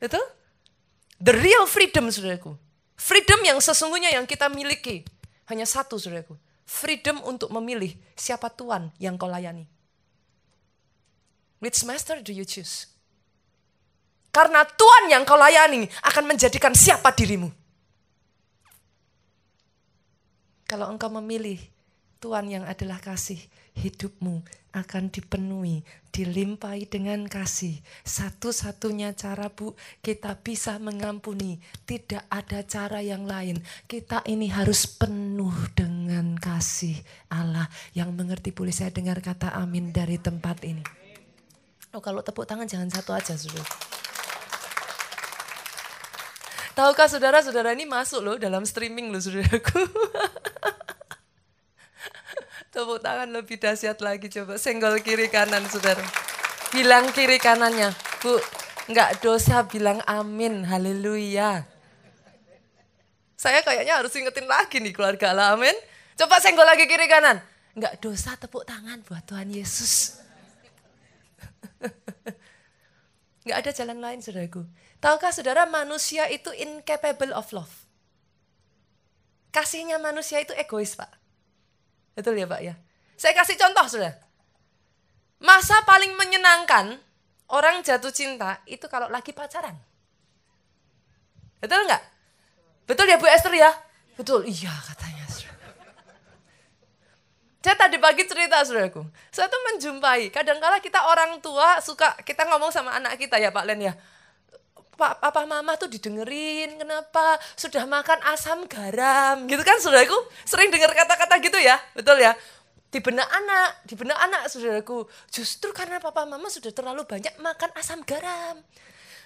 Betul? The real freedom, saudaraku. Freedom yang sesungguhnya yang kita miliki. Hanya satu, saudaraku. Freedom untuk memilih siapa Tuhan yang kau layani. Which master do you choose? Karena Tuhan yang kau layani akan menjadikan siapa dirimu. Kalau engkau memilih Tuhan yang adalah kasih, hidupmu akan dipenuhi, dilimpahi dengan kasih. Satu-satunya cara Bu, kita bisa mengampuni. Tidak ada cara yang lain. Kita ini harus penuh dengan kasih Allah. Yang mengerti boleh saya dengar kata amin dari tempat ini. Oh kalau tepuk tangan jangan satu aja sudah. Tahukah saudara-saudara ini masuk loh dalam streaming loh saudaraku. Tepuk tangan lebih dahsyat lagi coba. Senggol kiri kanan saudara. Bilang kiri kanannya. Bu, enggak dosa bilang amin. Haleluya. Saya kayaknya harus ingetin lagi nih keluarga Allah. Amin. Coba senggol lagi kiri kanan. Enggak dosa tepuk tangan buat Tuhan Yesus. Enggak ada jalan lain saudaraku. Tahukah saudara manusia itu incapable of love. Kasihnya manusia itu egois pak. Betul ya Pak ya? Saya kasih contoh sudah. Masa paling menyenangkan orang jatuh cinta itu kalau lagi pacaran. Betul nggak? Betul ya Bu Esther ya? Betul, iya katanya. Saya tadi pagi cerita saudaraku, saya tuh menjumpai, kadangkala kita orang tua suka, kita ngomong sama anak kita ya Pak Len ya, Pak, papa mama tuh didengerin, kenapa sudah makan asam garam, gitu kan saudaraku? Sering dengar kata-kata gitu ya, betul ya? Di benak anak, di benak anak saudaraku, justru karena papa mama sudah terlalu banyak makan asam garam.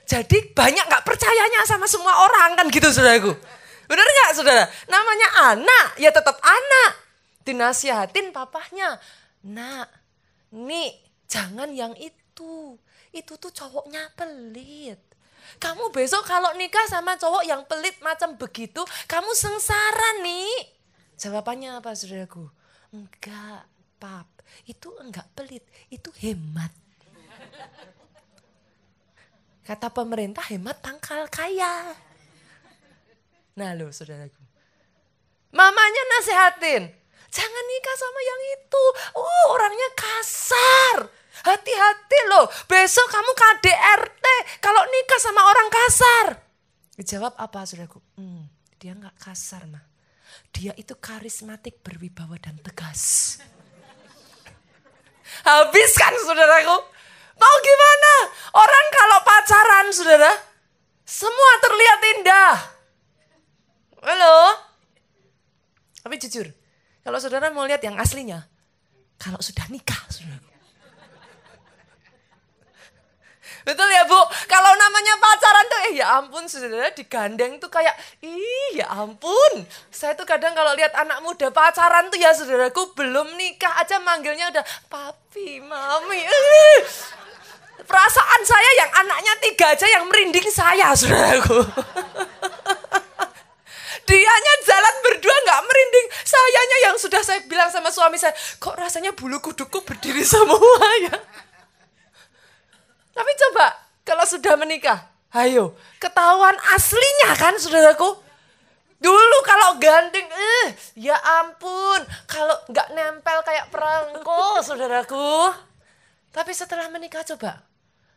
Jadi banyak nggak percayanya sama semua orang kan gitu saudaraku. Benar nggak saudara? Namanya anak, ya tetap anak. Dinasihatin papahnya, nak, nih jangan yang itu. Itu tuh cowoknya pelit kamu besok kalau nikah sama cowok yang pelit macam begitu, kamu sengsara nih. Jawabannya apa saudaraku? Enggak, pap. Itu enggak pelit, itu hemat. Kata pemerintah hemat tangkal kaya. Nah lo saudaraku. Mamanya nasehatin, jangan nikah sama yang itu. Oh orangnya kasar. Hati-hati loh, besok kamu KDRT kalau nikah sama orang kasar. Dijawab apa saudaraku? Hmm, dia nggak kasar mah. Dia itu karismatik, berwibawa dan tegas. Habis kan saudaraku? Mau gimana? Orang kalau pacaran saudara, semua terlihat indah. Halo? Tapi jujur, kalau saudara mau lihat yang aslinya, kalau sudah nikah saudara. Betul ya Bu? Kalau namanya pacaran tuh eh ya ampun saudara digandeng tuh kayak ih ya ampun. Saya tuh kadang kalau lihat anak muda pacaran tuh ya saudaraku belum nikah aja manggilnya udah papi, mami. Perasaan saya yang anaknya tiga aja yang merinding saya saudaraku. Dianya jalan berdua nggak merinding. Sayanya yang sudah saya bilang sama suami saya, kok rasanya bulu kuduku berdiri semua ya. Tapi coba kalau sudah menikah, ayo ketahuan aslinya kan saudaraku. Dulu kalau gandeng, eh ya ampun, kalau nggak nempel kayak perangko saudaraku. Tapi setelah menikah coba,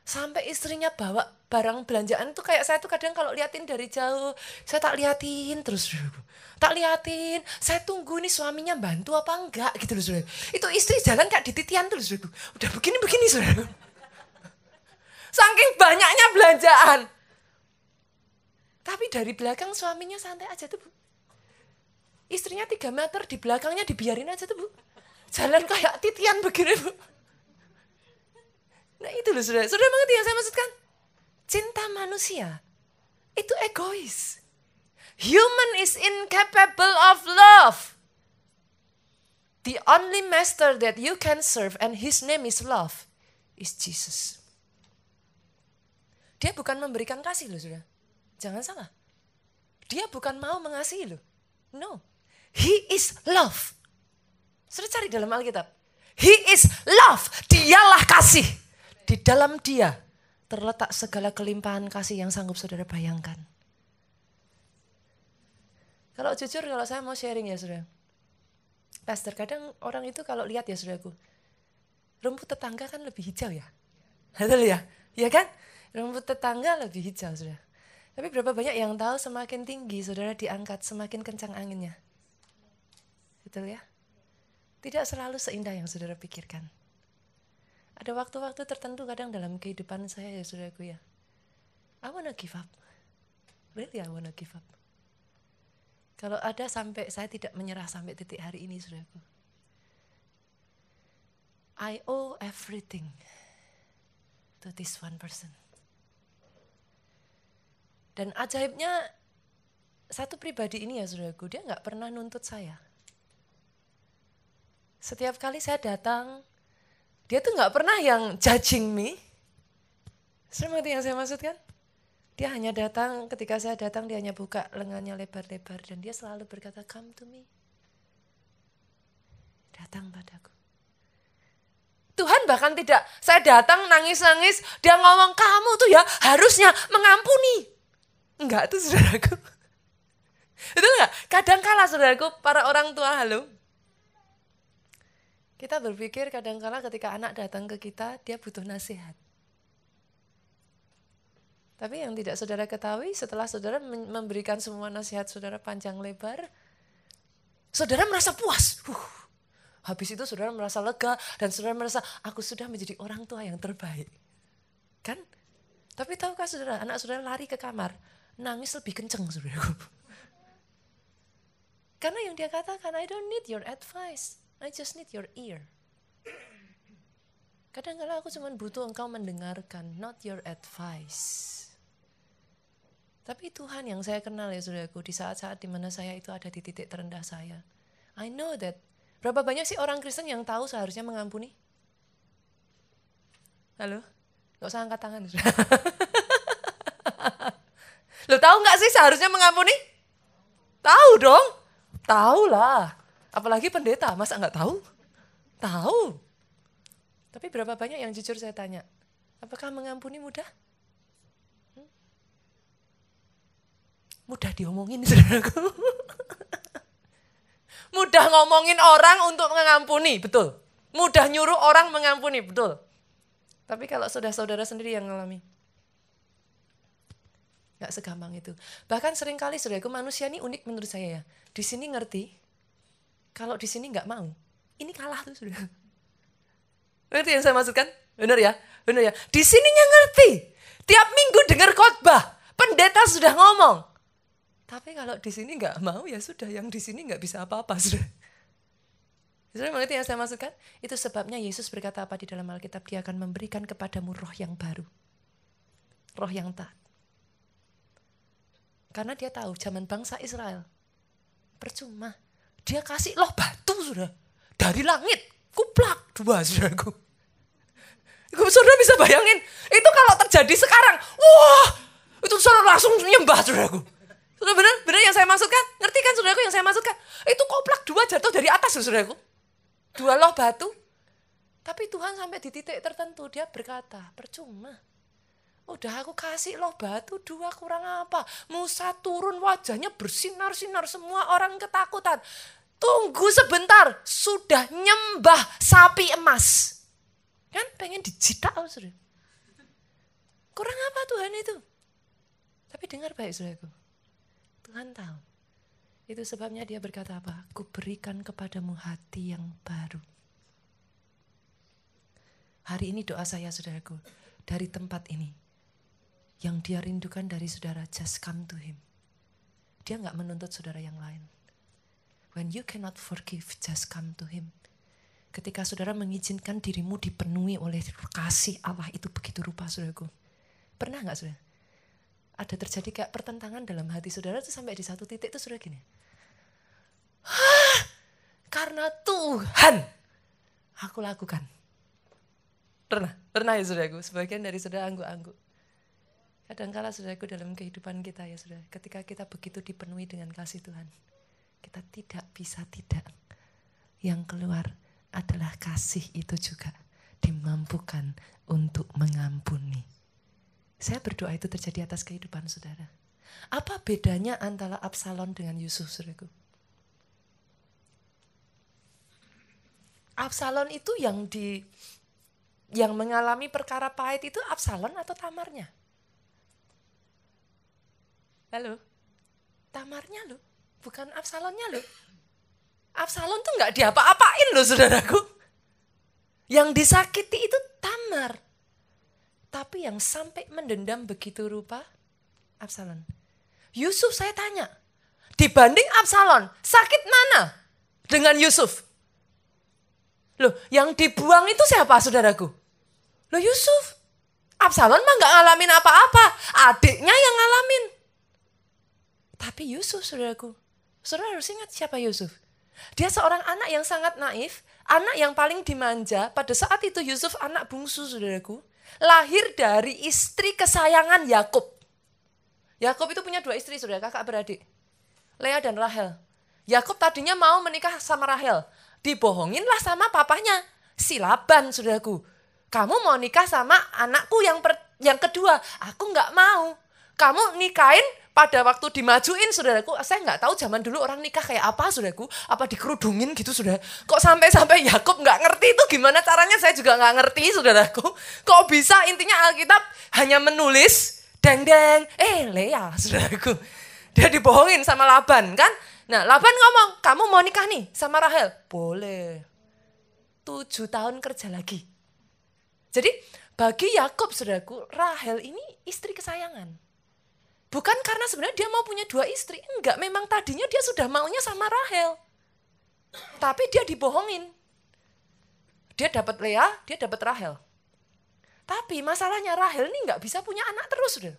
sampai istrinya bawa barang belanjaan tuh kayak saya tuh kadang kalau liatin dari jauh, saya tak liatin terus. Tak liatin, saya tunggu nih suaminya bantu apa enggak gitu loh saudara. Itu istri jalan kayak dititian terus saudaraku. Udah begini-begini saudaraku. Saking banyaknya belanjaan. Tapi dari belakang suaminya santai aja tuh bu. Istrinya tiga meter di belakangnya dibiarin aja tuh bu. Jalan kayak titian begini bu. Nah itu loh sudah. Sudah mengerti yang saya maksudkan? Cinta manusia itu egois. Human is incapable of love. The only master that you can serve and his name is love is Jesus. Dia bukan memberikan kasih loh sudah. Jangan salah. Dia bukan mau mengasihi loh. No. He is love. Sudah cari dalam Alkitab. He is love. Dialah kasih. Di dalam dia terletak segala kelimpahan kasih yang sanggup saudara bayangkan. Kalau jujur, kalau saya mau sharing ya saudara. Pastor, kadang orang itu kalau lihat ya saudaraku, rumput tetangga kan lebih hijau ya. Betul ya? Ya kan? Rumput tetangga lebih hijau, sudah. Tapi berapa banyak yang tahu semakin tinggi, saudara diangkat, semakin kencang anginnya. Betul ya? Tidak selalu seindah yang saudara pikirkan. Ada waktu-waktu tertentu kadang dalam kehidupan saya ya saudaraku ya. I wanna give up. Really I wanna give up. Kalau ada sampai saya tidak menyerah sampai titik hari ini saudaraku. I owe everything to this one person. Dan ajaibnya satu pribadi ini ya saudaraku, dia nggak pernah nuntut saya. Setiap kali saya datang, dia tuh nggak pernah yang judging me. Seperti yang saya maksudkan? Dia hanya datang, ketika saya datang dia hanya buka lengannya lebar-lebar dan dia selalu berkata, come to me. Datang padaku. Tuhan bahkan tidak, saya datang nangis-nangis, dia ngomong, kamu tuh ya harusnya mengampuni. Enggak tuh saudaraku. Betul nggak? Kadang kala saudaraku, para orang tua halo. Kita berpikir kadang kala ketika anak datang ke kita, dia butuh nasihat. Tapi yang tidak saudara ketahui, setelah saudara memberikan semua nasihat saudara panjang lebar, saudara merasa puas. Huh. Habis itu saudara merasa lega dan saudara merasa aku sudah menjadi orang tua yang terbaik. Kan? Tapi tahukah saudara, anak saudara lari ke kamar, nangis lebih kenceng saudaraku. Karena yang dia katakan, I don't need your advice. I just need your ear. Kadang-kadang aku cuma butuh engkau mendengarkan, not your advice. Tapi Tuhan yang saya kenal ya saudaraku, di saat-saat di mana saya itu ada di titik terendah saya. I know that. Berapa banyak sih orang Kristen yang tahu seharusnya mengampuni? Halo? Gak usah angkat tangan. Lo tahu nggak sih seharusnya mengampuni? Tahu dong. Tahu lah. Apalagi pendeta, masa nggak tahu? Tahu. Tapi berapa banyak yang jujur saya tanya, apakah mengampuni mudah? Hmm? Mudah diomongin, saudaraku. mudah ngomongin orang untuk mengampuni, betul. Mudah nyuruh orang mengampuni, betul. Tapi kalau saudara-saudara sendiri yang ngalami, Gak segampang itu. Bahkan sering kali saudaraku manusia ini unik menurut saya ya. Di sini ngerti, kalau di sini nggak mau, ini kalah tuh sudah. Ngerti yang saya maksudkan? Benar ya? Benar ya? Di sininya ngerti. Tiap minggu dengar khotbah, pendeta sudah ngomong. Tapi kalau di sini nggak mau ya sudah, yang di sini nggak bisa apa-apa sudah. Sudah mengerti yang saya maksudkan? Itu sebabnya Yesus berkata apa di dalam Alkitab? Dia akan memberikan kepadamu roh yang baru. Roh yang taat. Karena dia tahu zaman bangsa Israel. Percuma. Dia kasih loh batu sudah. Dari langit. Kuplak dua saudaraku. Saudara bisa bayangin. Itu kalau terjadi sekarang. Wah. Itu saudara langsung nyembah saudaraku. Sudah benar? Benar yang saya maksudkan? Ngerti kan saudaraku yang saya maksudkan? Itu koplak dua jatuh dari atas saudaraku. Dua loh batu. Tapi Tuhan sampai di titik tertentu dia berkata, percuma Udah aku kasih loh batu dua kurang apa. Musa turun wajahnya bersinar-sinar semua orang ketakutan. Tunggu sebentar, sudah nyembah sapi emas. Kan pengen dijitak sudah. Kurang apa Tuhan itu? Tapi dengar baik saudaraku. Tuhan tahu. Itu sebabnya dia berkata apa? Ku berikan kepadamu hati yang baru. Hari ini doa saya saudaraku. Dari tempat ini yang dia rindukan dari saudara, just come to him. Dia nggak menuntut saudara yang lain. When you cannot forgive, just come to him. Ketika saudara mengizinkan dirimu dipenuhi oleh kasih Allah itu begitu rupa saudaraku. Pernah nggak saudara? Ada terjadi kayak pertentangan dalam hati saudara itu sampai di satu titik itu saudara gini. Hah, karena Tuhan aku lakukan. Pernah, pernah ya saudaraku. Sebagian dari saudara angguk-angguk. Kadangkala saudaraku dalam kehidupan kita ya saudara, ketika kita begitu dipenuhi dengan kasih Tuhan, kita tidak bisa tidak. Yang keluar adalah kasih itu juga dimampukan untuk mengampuni. Saya berdoa itu terjadi atas kehidupan saudara. Apa bedanya antara Absalom dengan Yusuf, saudaraku? Absalom itu yang di yang mengalami perkara pahit itu Absalom atau Tamarnya? Halo? Tamarnya lo, bukan Absalonnya lo. Absalom tuh nggak diapa-apain loh saudaraku. Yang disakiti itu Tamar. Tapi yang sampai mendendam begitu rupa Absalom. Yusuf saya tanya, dibanding Absalom, sakit mana dengan Yusuf? Loh, yang dibuang itu siapa saudaraku? Loh Yusuf. Absalom mah nggak ngalamin apa-apa, adiknya yang ngalamin. Tapi Yusuf saudaraku, saudara harus ingat siapa Yusuf. Dia seorang anak yang sangat naif, anak yang paling dimanja. Pada saat itu Yusuf anak bungsu saudaraku, lahir dari istri kesayangan Yakub. Yakub itu punya dua istri saudara, kakak beradik. Lea dan Rahel. Yakub tadinya mau menikah sama Rahel. Dibohonginlah sama papanya, si Laban saudaraku. Kamu mau nikah sama anakku yang per, yang kedua. Aku nggak mau. Kamu nikahin pada waktu dimajuin saudaraku, saya nggak tahu zaman dulu orang nikah kayak apa saudaraku, apa dikerudungin gitu saudara. Kok sampai-sampai Yakub nggak ngerti itu gimana caranya saya juga nggak ngerti saudaraku. Kok bisa intinya Alkitab hanya menulis deng deng, eh Lea saudaraku. Dia dibohongin sama Laban kan. Nah Laban ngomong, kamu mau nikah nih sama Rahel? Boleh. Tujuh tahun kerja lagi. Jadi bagi Yakub saudaraku, Rahel ini istri kesayangan. Bukan karena sebenarnya dia mau punya dua istri. Enggak, memang tadinya dia sudah maunya sama Rahel. Tapi dia dibohongin. Dia dapat Lea, dia dapat Rahel. Tapi masalahnya Rahel ini nggak bisa punya anak terus. Udah.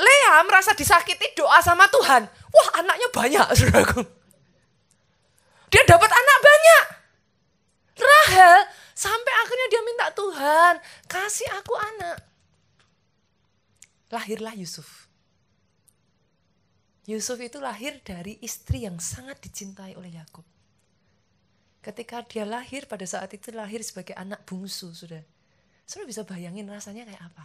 Lea merasa disakiti doa sama Tuhan. Wah anaknya banyak, saudaraku. Dia dapat anak banyak. Rahel sampai akhirnya dia minta Tuhan, kasih aku anak lahirlah Yusuf. Yusuf itu lahir dari istri yang sangat dicintai oleh Yakub. Ketika dia lahir pada saat itu lahir sebagai anak bungsu, sudah. Sudah bisa bayangin rasanya kayak apa?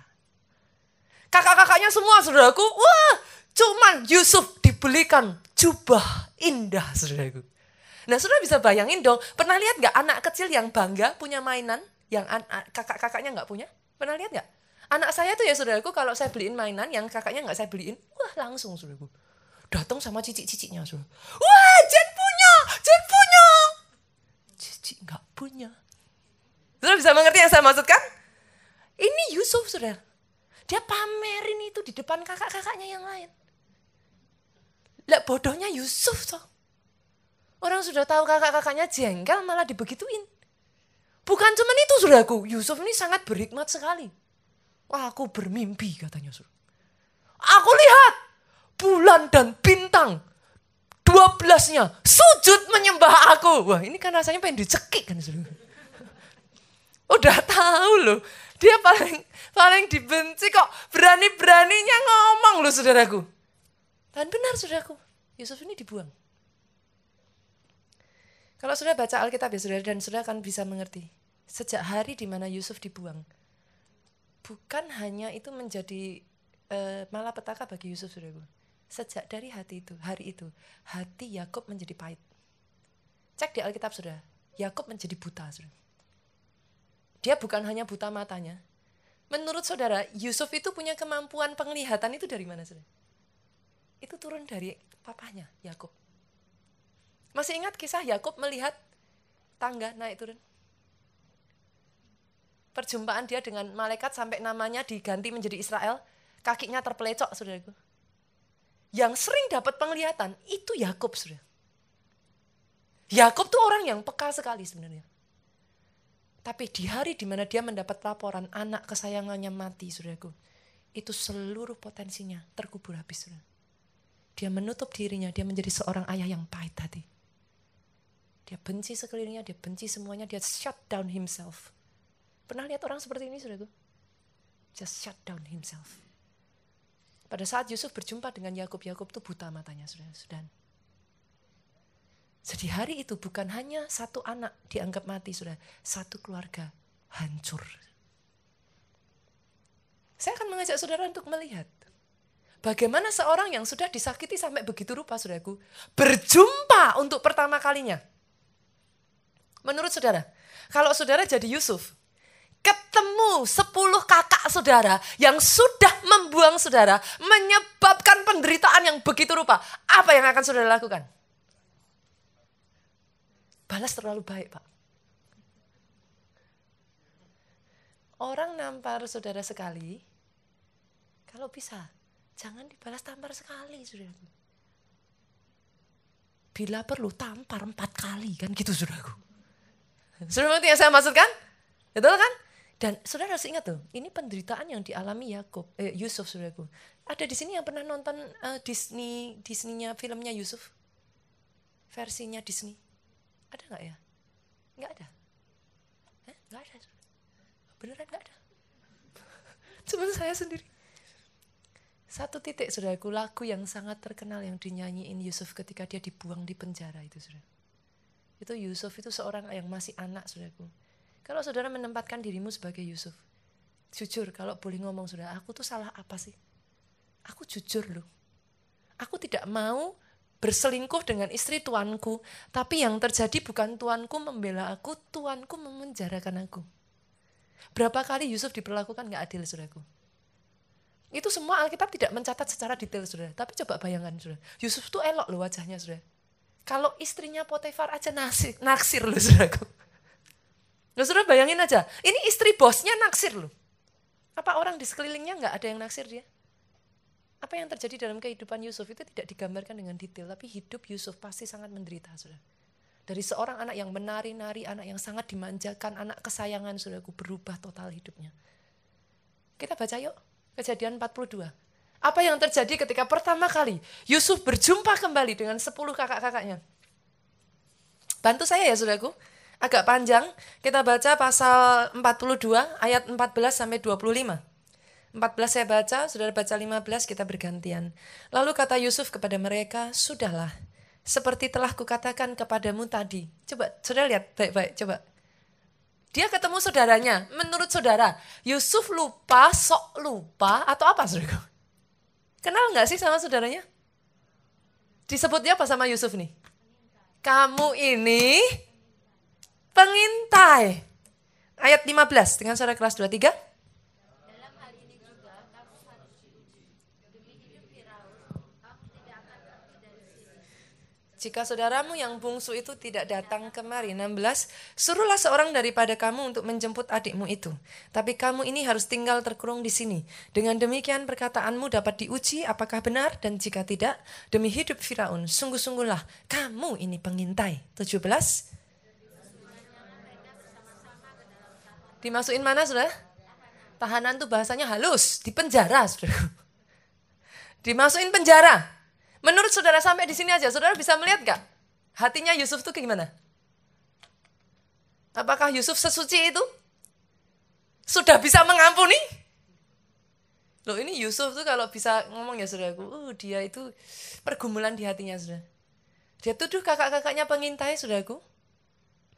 Kakak-kakaknya semua, saudaraku, wah, cuman Yusuf dibelikan jubah indah, saudaraku. Nah, sudah bisa bayangin dong, pernah lihat nggak anak kecil yang bangga punya mainan yang kakak-kakaknya nggak punya? Pernah lihat nggak? Anak saya tuh ya saudaraku kalau saya beliin mainan yang kakaknya nggak saya beliin, wah langsung saudaraku. Datang sama cicik-ciciknya saudara. Wah Jen punya, Jen punya. Cici nggak punya. Saudara bisa mengerti yang saya maksudkan? Ini Yusuf saudara. Dia pamerin itu di depan kakak-kakaknya yang lain. Lah bodohnya Yusuf toh. Orang sudah tahu kakak-kakaknya jengkel malah dibegituin. Bukan cuma itu saudaraku, Yusuf ini sangat berhikmat sekali. Aku bermimpi katanya. Aku lihat bulan dan bintang. Dua belasnya sujud menyembah aku. Wah ini kan rasanya pengen dicekik kan. Udah tahu loh. Dia paling paling dibenci kok berani-beraninya ngomong loh saudaraku. Dan benar saudaraku, Yusuf ini dibuang. Kalau sudah baca Alkitab ya saudara dan sudah akan bisa mengerti. Sejak hari di mana Yusuf dibuang, bukan hanya itu menjadi uh, malapetaka bagi Yusuf saudaraku. Sejak dari hati itu, hari itu, hati Yakub menjadi pahit. Cek di Alkitab sudah, Yakub menjadi buta saudara. Dia bukan hanya buta matanya. Menurut saudara, Yusuf itu punya kemampuan penglihatan itu dari mana saudara? Itu turun dari papanya, Yakub. Masih ingat kisah Yakub melihat tangga naik turun? Perjumpaan dia dengan malaikat sampai namanya diganti menjadi Israel, kakinya terpelecok, saudaraku. Yang sering dapat penglihatan itu Yakub, saudara. Yakub tuh orang yang peka sekali sebenarnya. Tapi di hari di mana dia mendapat laporan anak kesayangannya mati, saudaraku, itu seluruh potensinya terkubur habis, saudara. Dia menutup dirinya, dia menjadi seorang ayah yang pahit hati. Dia benci sekelilingnya, dia benci semuanya, dia shut down himself. Pernah lihat orang seperti ini, saudaraku? Just shut down himself. Pada saat Yusuf berjumpa dengan Yakub, Yakub itu buta matanya, saudara. Sudah. Jadi hari itu bukan hanya satu anak dianggap mati, sudah satu keluarga hancur. Saya akan mengajak saudara untuk melihat bagaimana seorang yang sudah disakiti sampai begitu rupa, saudaraku, berjumpa untuk pertama kalinya. Menurut saudara, kalau saudara jadi Yusuf, ketemu sepuluh kakak saudara yang sudah membuang saudara, menyebabkan penderitaan yang begitu rupa, apa yang akan saudara lakukan? Balas terlalu baik, Pak. Orang nampar saudara sekali, kalau bisa, jangan dibalas tampar sekali, saudaraku. Bila perlu tampar empat kali, kan gitu saudaraku. Saudara mengerti yang saya maksudkan? Betul kan? Dan saudara harus ingat tuh, ini penderitaan yang dialami Yakub, eh, Yusuf saudaraku. Ada di sini yang pernah nonton uh, Disney, Disney-nya filmnya Yusuf? Versinya Disney. Ada nggak ya? Nggak ada. Eh, nggak ada. Beneran nggak ada. Cuma saya sendiri. Satu titik saudaraku lagu yang sangat terkenal yang dinyanyiin Yusuf ketika dia dibuang di penjara itu saudara. Itu Yusuf itu seorang yang masih anak saudaraku kalau saudara menempatkan dirimu sebagai Yusuf, jujur kalau boleh ngomong saudara, aku tuh salah apa sih? Aku jujur loh. Aku tidak mau berselingkuh dengan istri tuanku, tapi yang terjadi bukan tuanku membela aku, tuanku memenjarakan aku. Berapa kali Yusuf diperlakukan nggak adil, saudaraku? Itu semua Alkitab tidak mencatat secara detail, saudara. Tapi coba bayangkan, saudara. Yusuf tuh elok loh wajahnya, saudara. Kalau istrinya Potifar aja naksir, naksir loh, saudaraku. Loh sudah bayangin aja, ini istri bosnya naksir loh. Apa orang di sekelilingnya nggak ada yang naksir dia? Apa yang terjadi dalam kehidupan Yusuf itu tidak digambarkan dengan detail, tapi hidup Yusuf pasti sangat menderita, sudah. Dari seorang anak yang menari-nari, anak yang sangat dimanjakan, anak kesayangan, saudaraku, berubah total hidupnya. Kita baca yuk, kejadian 42. Apa yang terjadi ketika pertama kali Yusuf berjumpa kembali dengan 10 kakak-kakaknya? Bantu saya ya saudaraku agak panjang. Kita baca pasal 42 ayat 14 sampai 25. 14 saya baca, saudara baca 15, kita bergantian. Lalu kata Yusuf kepada mereka, Sudahlah, seperti telah kukatakan kepadamu tadi. Coba, saudara lihat baik-baik, coba. Dia ketemu saudaranya, menurut saudara, Yusuf lupa, sok lupa, atau apa saudara? Kenal nggak sih sama saudaranya? Disebutnya apa sama Yusuf nih? Kamu ini pengintai. Ayat 15 dengan suara kelas 23. Jika saudaramu yang bungsu itu tidak datang kemari, 16, suruhlah seorang daripada kamu untuk menjemput adikmu itu. Tapi kamu ini harus tinggal terkurung di sini. Dengan demikian perkataanmu dapat diuji apakah benar dan jika tidak, demi hidup Firaun, sungguh-sungguhlah kamu ini pengintai. 17, Dimasukin mana sudah? Tahanan tuh bahasanya halus, di penjara sudah. Dimasukin penjara. Menurut saudara sampai di sini aja, saudara bisa melihat gak? Hatinya Yusuf tuh gimana? Apakah Yusuf sesuci itu? Sudah bisa mengampuni? Loh ini Yusuf tuh kalau bisa ngomong ya saudaraku, uh, dia itu pergumulan di hatinya sudah. Dia tuduh kakak-kakaknya pengintai saudaraku.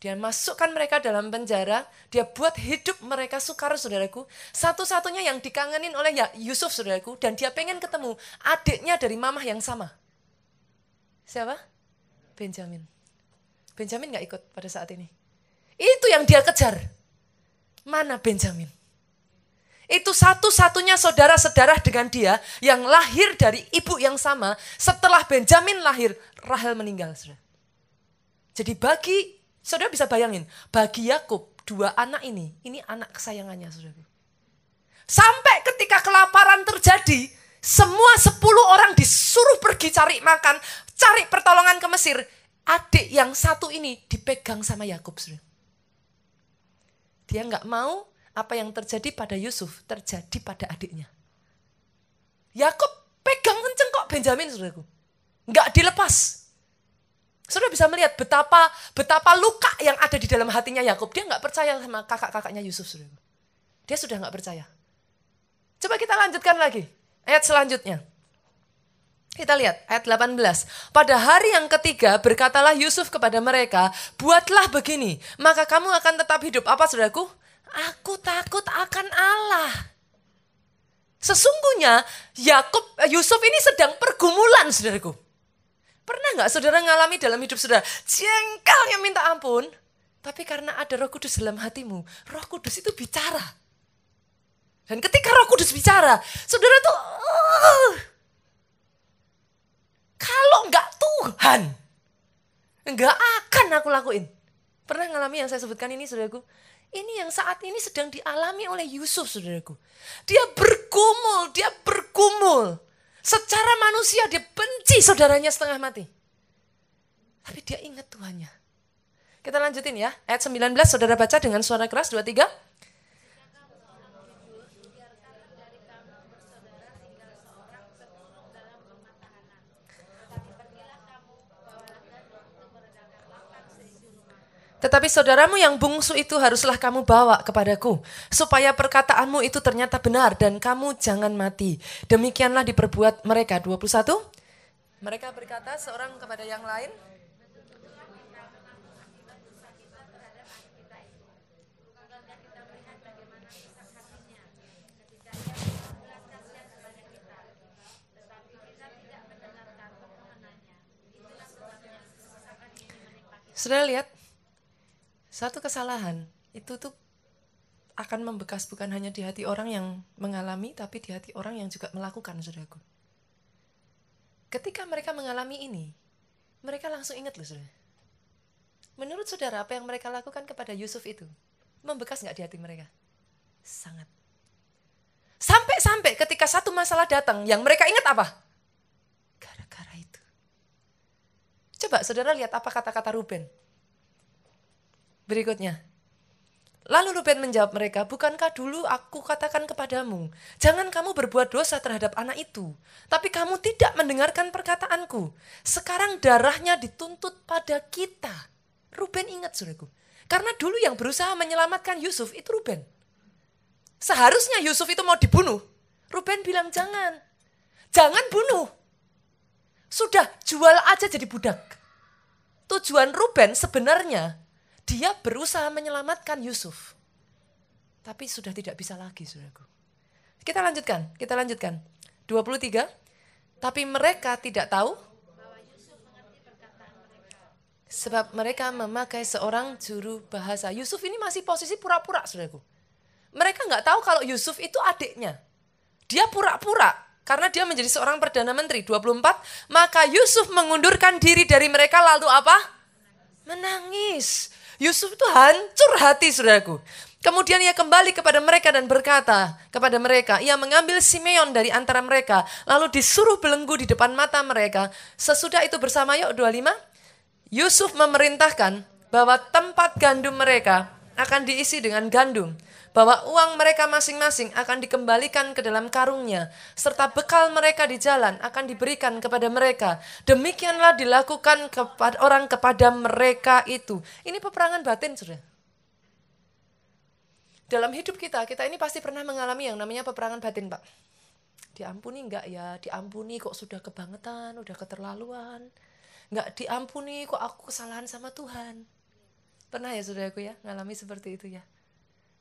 Dia masukkan mereka dalam penjara, dia buat hidup mereka sukar, saudaraku. Satu-satunya yang dikangenin oleh ya Yusuf, saudaraku, dan dia pengen ketemu adiknya dari mamah yang sama. Siapa? Benjamin. Benjamin gak ikut pada saat ini. Itu yang dia kejar. Mana Benjamin? Itu satu-satunya saudara-saudara dengan dia yang lahir dari ibu yang sama. Setelah Benjamin lahir, Rahel meninggal. Saudara. Jadi bagi Saudara bisa bayangin, bagi Yakub dua anak ini, ini anak kesayangannya saudara. Sampai ketika kelaparan terjadi, semua sepuluh orang disuruh pergi cari makan, cari pertolongan ke Mesir. Adik yang satu ini dipegang sama Yakub. Dia nggak mau apa yang terjadi pada Yusuf terjadi pada adiknya. Yakub pegang kenceng kok Benjamin, saudaraku. Nggak dilepas. Saudara bisa melihat betapa betapa luka yang ada di dalam hatinya Yakub. Dia nggak percaya sama kakak-kakaknya Yusuf. Saudara. Dia sudah nggak percaya. Coba kita lanjutkan lagi. Ayat selanjutnya. Kita lihat ayat 18. Pada hari yang ketiga berkatalah Yusuf kepada mereka, buatlah begini, maka kamu akan tetap hidup. Apa saudaraku? Aku takut akan Allah. Sesungguhnya Yakub Yusuf ini sedang pergumulan saudaraku. Pernah nggak saudara ngalami dalam hidup saudara jengkel yang minta ampun, tapi karena ada Roh Kudus dalam hatimu, Roh Kudus itu bicara. Dan ketika Roh Kudus bicara, saudara tuh uh, kalau nggak Tuhan, nggak akan aku lakuin. Pernah ngalami yang saya sebutkan ini saudaraku? Ini yang saat ini sedang dialami oleh Yusuf saudaraku. Dia bergumul, dia bergumul. Secara manusia dia benci saudaranya setengah mati. Tapi dia ingat Tuhannya. Kita lanjutin ya. Ayat 19 saudara baca dengan suara keras 23. Tetapi saudaramu yang bungsu itu haruslah kamu bawa kepadaku, supaya perkataanmu itu ternyata benar dan kamu jangan mati. Demikianlah diperbuat mereka. 21. Mereka berkata seorang kepada yang lain, Sudah lihat? Satu kesalahan itu tuh akan membekas bukan hanya di hati orang yang mengalami, tapi di hati orang yang juga melakukan, saudaraku. Ketika mereka mengalami ini, mereka langsung ingat loh, saudara. Menurut saudara, apa yang mereka lakukan kepada Yusuf itu, membekas nggak di hati mereka? Sangat. Sampai-sampai ketika satu masalah datang, yang mereka ingat apa? Gara-gara itu. Coba saudara lihat apa kata-kata Ruben Berikutnya. Lalu Ruben menjawab mereka, bukankah dulu aku katakan kepadamu, jangan kamu berbuat dosa terhadap anak itu. Tapi kamu tidak mendengarkan perkataanku. Sekarang darahnya dituntut pada kita. Ruben ingat suriku. Karena dulu yang berusaha menyelamatkan Yusuf itu Ruben. Seharusnya Yusuf itu mau dibunuh. Ruben bilang jangan. Jangan bunuh. Sudah jual aja jadi budak. Tujuan Ruben sebenarnya dia berusaha menyelamatkan Yusuf. Tapi sudah tidak bisa lagi, saudaraku. Kita lanjutkan, kita lanjutkan. 23. Tapi mereka tidak tahu sebab mereka memakai seorang juru bahasa. Yusuf ini masih posisi pura-pura, saudaraku. Mereka nggak tahu kalau Yusuf itu adiknya. Dia pura-pura karena dia menjadi seorang perdana menteri. 24. Maka Yusuf mengundurkan diri dari mereka lalu apa? Menangis. Yusuf itu hancur hati saudaraku. Kemudian ia kembali kepada mereka dan berkata kepada mereka, ia mengambil Simeon dari antara mereka, lalu disuruh belenggu di depan mata mereka. Sesudah itu bersama yuk 25, Yusuf memerintahkan bahwa tempat gandum mereka akan diisi dengan gandum bahwa uang mereka masing-masing akan dikembalikan ke dalam karungnya, serta bekal mereka di jalan akan diberikan kepada mereka. Demikianlah dilakukan kepada orang kepada mereka itu. Ini peperangan batin, sudah. Dalam hidup kita, kita ini pasti pernah mengalami yang namanya peperangan batin, Pak. Diampuni enggak ya? Diampuni kok sudah kebangetan, udah keterlaluan. Enggak diampuni kok aku kesalahan sama Tuhan. Pernah ya saudaraku ya, ngalami seperti itu ya.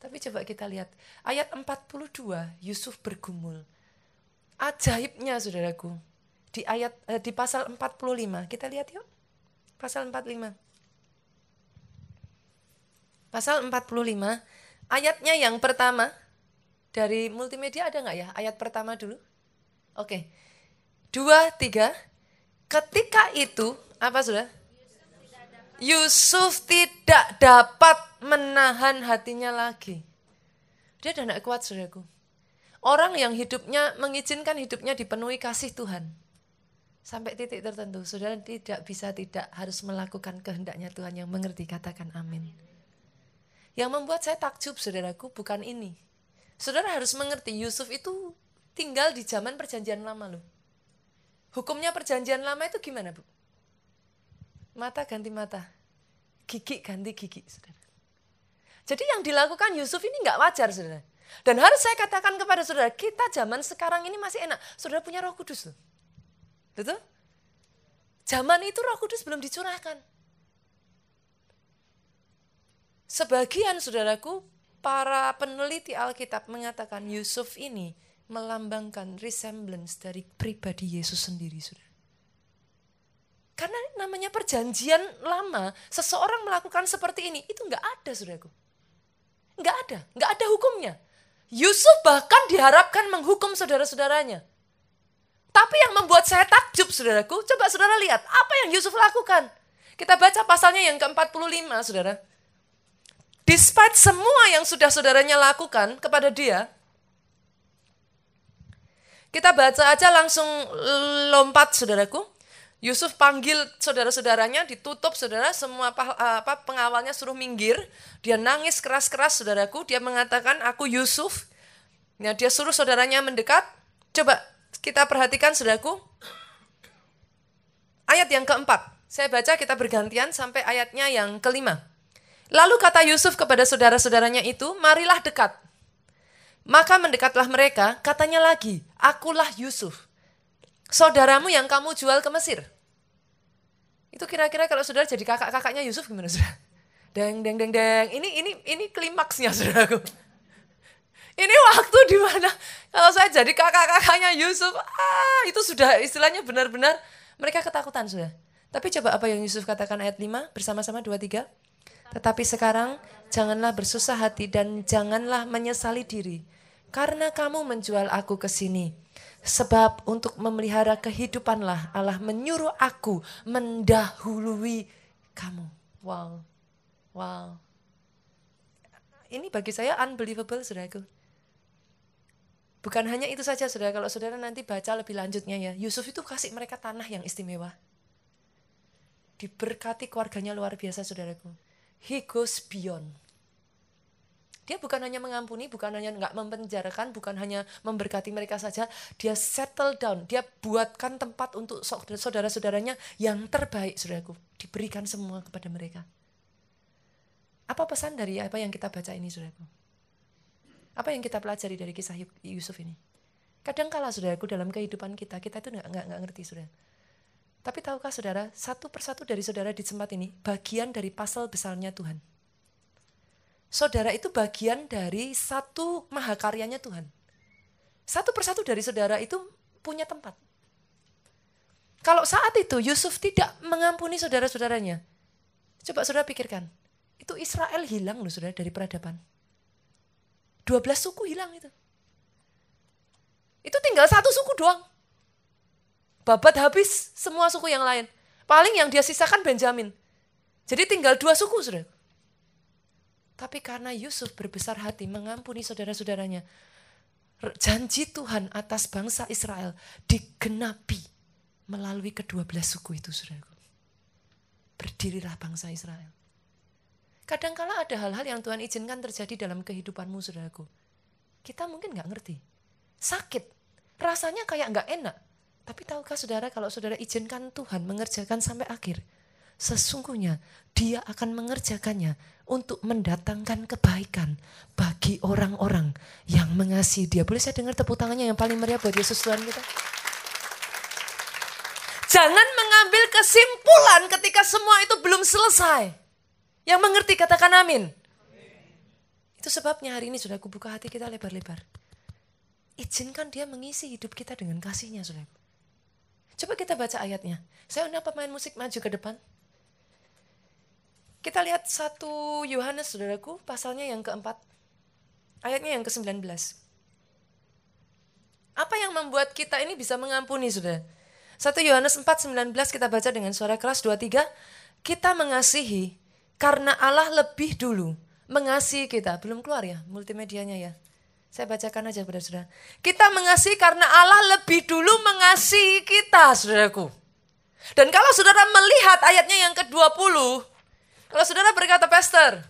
Tapi coba kita lihat ayat 42 Yusuf bergumul. Ajaibnya saudaraku. Di ayat eh, di pasal 45 kita lihat yuk. Pasal 45. Pasal 45 ayatnya yang pertama dari multimedia ada nggak ya? Ayat pertama dulu. Oke. Dua, tiga. Ketika itu, apa sudah? Yusuf tidak dapat menahan hatinya lagi. Dia udah tidak kuat, saudaraku. Orang yang hidupnya mengizinkan hidupnya dipenuhi kasih Tuhan. Sampai titik tertentu, saudara tidak bisa tidak harus melakukan kehendaknya Tuhan yang mengerti, katakan amin. Yang membuat saya takjub, saudaraku, bukan ini. Saudara harus mengerti, Yusuf itu tinggal di zaman perjanjian lama loh. Hukumnya perjanjian lama itu gimana, Bu? Mata ganti mata. Gigi ganti gigi, saudara. Jadi yang dilakukan Yusuf ini nggak wajar, saudara. Dan harus saya katakan kepada saudara, kita zaman sekarang ini masih enak. Saudara punya roh kudus. Loh. Betul? Zaman itu roh kudus belum dicurahkan. Sebagian saudaraku, para peneliti Alkitab mengatakan Yusuf ini melambangkan resemblance dari pribadi Yesus sendiri, saudara. Karena namanya perjanjian lama, seseorang melakukan seperti ini, itu nggak ada, saudaraku. Nggak ada, nggak ada hukumnya. Yusuf bahkan diharapkan menghukum saudara-saudaranya. Tapi yang membuat saya takjub, saudaraku, coba saudara lihat, apa yang Yusuf lakukan. Kita baca pasalnya yang ke-45, saudara. Despite semua yang sudah saudaranya lakukan kepada dia, kita baca aja langsung lompat saudaraku. Yusuf panggil saudara-saudaranya, ditutup saudara, semua apa, pengawalnya suruh minggir. Dia nangis keras-keras saudaraku, dia mengatakan aku Yusuf. Nah, dia suruh saudaranya mendekat. Coba kita perhatikan saudaraku. Ayat yang keempat. Saya baca kita bergantian sampai ayatnya yang kelima. Lalu kata Yusuf kepada saudara-saudaranya itu, marilah dekat. Maka mendekatlah mereka, katanya lagi, akulah Yusuf. Saudaramu yang kamu jual ke Mesir. Itu kira-kira kalau saudara jadi kakak-kakaknya Yusuf gimana saudara? Deng, deng, deng, deng. Ini, ini, ini klimaksnya saudaraku. Ini waktu di mana kalau saya jadi kakak-kakaknya Yusuf, ah itu sudah istilahnya benar-benar mereka ketakutan sudah. Tapi coba apa yang Yusuf katakan ayat 5 bersama-sama 2 3. Tetapi sekarang janganlah bersusah hati dan janganlah menyesali diri. Karena kamu menjual aku ke sini. Sebab untuk memelihara kehidupanlah Allah menyuruh aku mendahului kamu. Wow. Wow. Ini bagi saya unbelievable, saudaraku. Bukan hanya itu saja, saudara. Kalau saudara nanti baca lebih lanjutnya ya. Yusuf itu kasih mereka tanah yang istimewa. Diberkati keluarganya luar biasa, saudaraku he goes beyond. Dia bukan hanya mengampuni, bukan hanya nggak mempenjarakan, bukan hanya memberkati mereka saja. Dia settle down, dia buatkan tempat untuk saudara-saudaranya yang terbaik, saudaraku. Diberikan semua kepada mereka. Apa pesan dari apa yang kita baca ini, saudaraku? Apa yang kita pelajari dari kisah Yusuf ini? Kadang kala saudaraku dalam kehidupan kita, kita itu nggak nggak ngerti, saudara tapi tahukah saudara, satu persatu dari saudara di tempat ini bagian dari pasal besarnya Tuhan. Saudara itu bagian dari satu mahakaryanya Tuhan. Satu persatu dari saudara itu punya tempat. Kalau saat itu Yusuf tidak mengampuni saudara-saudaranya, coba saudara pikirkan, itu Israel hilang loh saudara dari peradaban. 12 suku hilang itu. Itu tinggal satu suku doang babat habis semua suku yang lain. Paling yang dia sisakan Benjamin. Jadi tinggal dua suku, sudah. Tapi karena Yusuf berbesar hati mengampuni saudara-saudaranya, janji Tuhan atas bangsa Israel digenapi melalui kedua belas suku itu, saudaraku. Berdirilah bangsa Israel. Kadangkala ada hal-hal yang Tuhan izinkan terjadi dalam kehidupanmu, saudaraku. Kita mungkin nggak ngerti. Sakit, rasanya kayak nggak enak. Tapi tahukah saudara kalau saudara izinkan Tuhan mengerjakan sampai akhir, sesungguhnya dia akan mengerjakannya untuk mendatangkan kebaikan bagi orang-orang yang mengasihi dia. Boleh saya dengar tepuk tangannya yang paling meriah buat Yesus Tuhan kita? Jangan mengambil kesimpulan ketika semua itu belum selesai. Yang mengerti katakan amin. Itu sebabnya hari ini sudah kubuka hati kita lebar-lebar. Izinkan dia mengisi hidup kita dengan kasihnya, saudara. Coba kita baca ayatnya. Saya undang pemain musik maju ke depan. Kita lihat satu Yohanes, saudaraku, pasalnya yang keempat. Ayatnya yang ke-19. Apa yang membuat kita ini bisa mengampuni, saudara? 1 Yohanes 4:19 kita baca dengan suara keras 23. Kita mengasihi karena Allah lebih dulu mengasihi kita. Belum keluar ya multimedianya ya. Saya bacakan aja kepada saudara. Kita mengasihi karena Allah lebih dulu mengasihi kita, saudaraku. Dan kalau saudara melihat ayatnya yang ke-20, kalau saudara berkata, Pastor,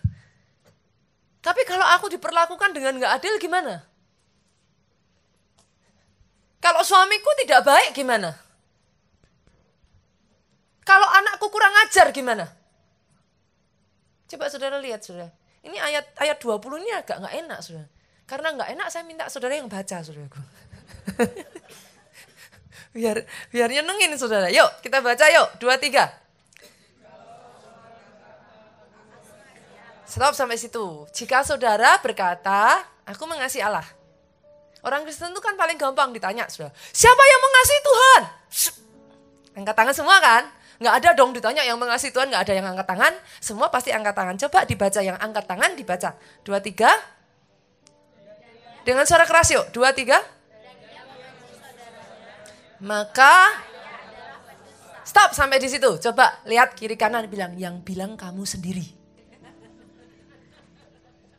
tapi kalau aku diperlakukan dengan gak adil gimana? Kalau suamiku tidak baik gimana? Kalau anakku kurang ajar gimana? Coba saudara lihat saudara. Ini ayat ayat 20 ini agak nggak enak saudara. Karena nggak enak saya minta saudara yang baca saudaraku. biar biar nyenengin saudara. Yuk kita baca yuk. Dua tiga. Stop sampai situ. Jika saudara berkata, aku mengasihi Allah. Orang Kristen itu kan paling gampang ditanya, saudara. Siapa yang mengasihi Tuhan? Angkat tangan semua kan? Nggak ada dong ditanya yang mengasihi Tuhan, nggak ada yang angkat tangan. Semua pasti angkat tangan. Coba dibaca yang angkat tangan, dibaca. Dua, tiga. Dengan suara keras yuk. Dua, tiga. Maka stop sampai di situ. Coba lihat kiri kanan bilang yang bilang kamu sendiri.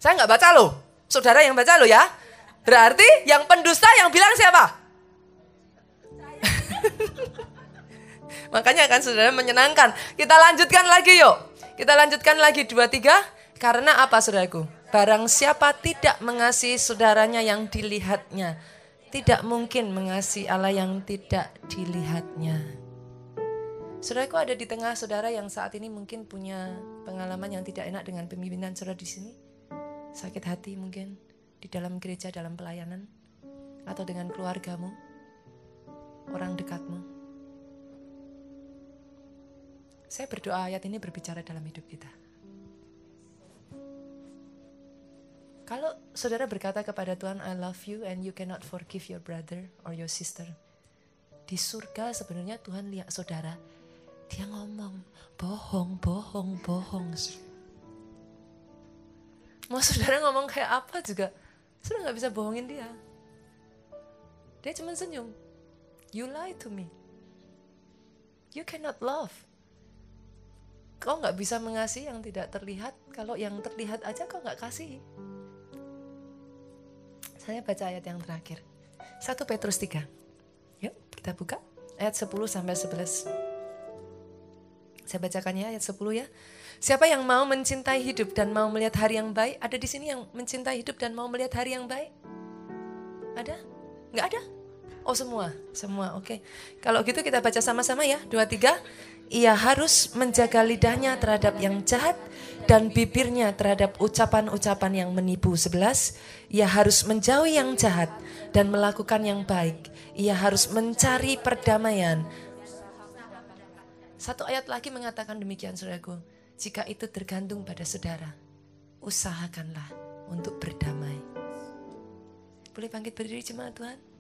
Saya nggak baca loh. Saudara yang baca loh ya. Berarti yang pendusta yang bilang siapa? Makanya kan saudara menyenangkan. Kita lanjutkan lagi yuk. Kita lanjutkan lagi dua tiga. Karena apa saudaraku? Barang siapa tidak mengasihi saudaranya yang dilihatnya, tidak mungkin mengasihi Allah yang tidak dilihatnya. Saudaraku ada di tengah saudara yang saat ini mungkin punya pengalaman yang tidak enak dengan pemimpinan saudara di sini. Sakit hati mungkin di dalam gereja, dalam pelayanan, atau dengan keluargamu, orang dekatmu. Saya berdoa ayat ini berbicara dalam hidup kita. Kalau saudara berkata kepada Tuhan, I love you and you cannot forgive your brother or your sister. Di surga sebenarnya Tuhan lihat saudara, dia ngomong, bohong, bohong, bohong. Mau saudara ngomong kayak apa juga, saudara nggak bisa bohongin dia. Dia cuma senyum. You lie to me. You cannot love. Kau nggak bisa mengasihi yang tidak terlihat. Kalau yang terlihat aja kau nggak kasih. Saya baca ayat yang terakhir. 1 Petrus 3. Yuk, kita buka ayat 10 sampai 11. Saya bacakannya ayat 10 ya. Siapa yang mau mencintai hidup dan mau melihat hari yang baik? Ada di sini yang mencintai hidup dan mau melihat hari yang baik? Ada? Enggak ada? Oh semua, semua. Oke. Okay. Kalau gitu kita baca sama-sama ya. Dua tiga. Ia harus menjaga lidahnya terhadap yang jahat dan bibirnya terhadap ucapan-ucapan yang menipu. Sebelas. Ia harus menjauhi yang jahat dan melakukan yang baik. Ia harus mencari perdamaian. Satu ayat lagi mengatakan demikian saudaraku. Jika itu tergantung pada saudara, usahakanlah untuk berdamai. Boleh bangkit berdiri jemaat Tuhan?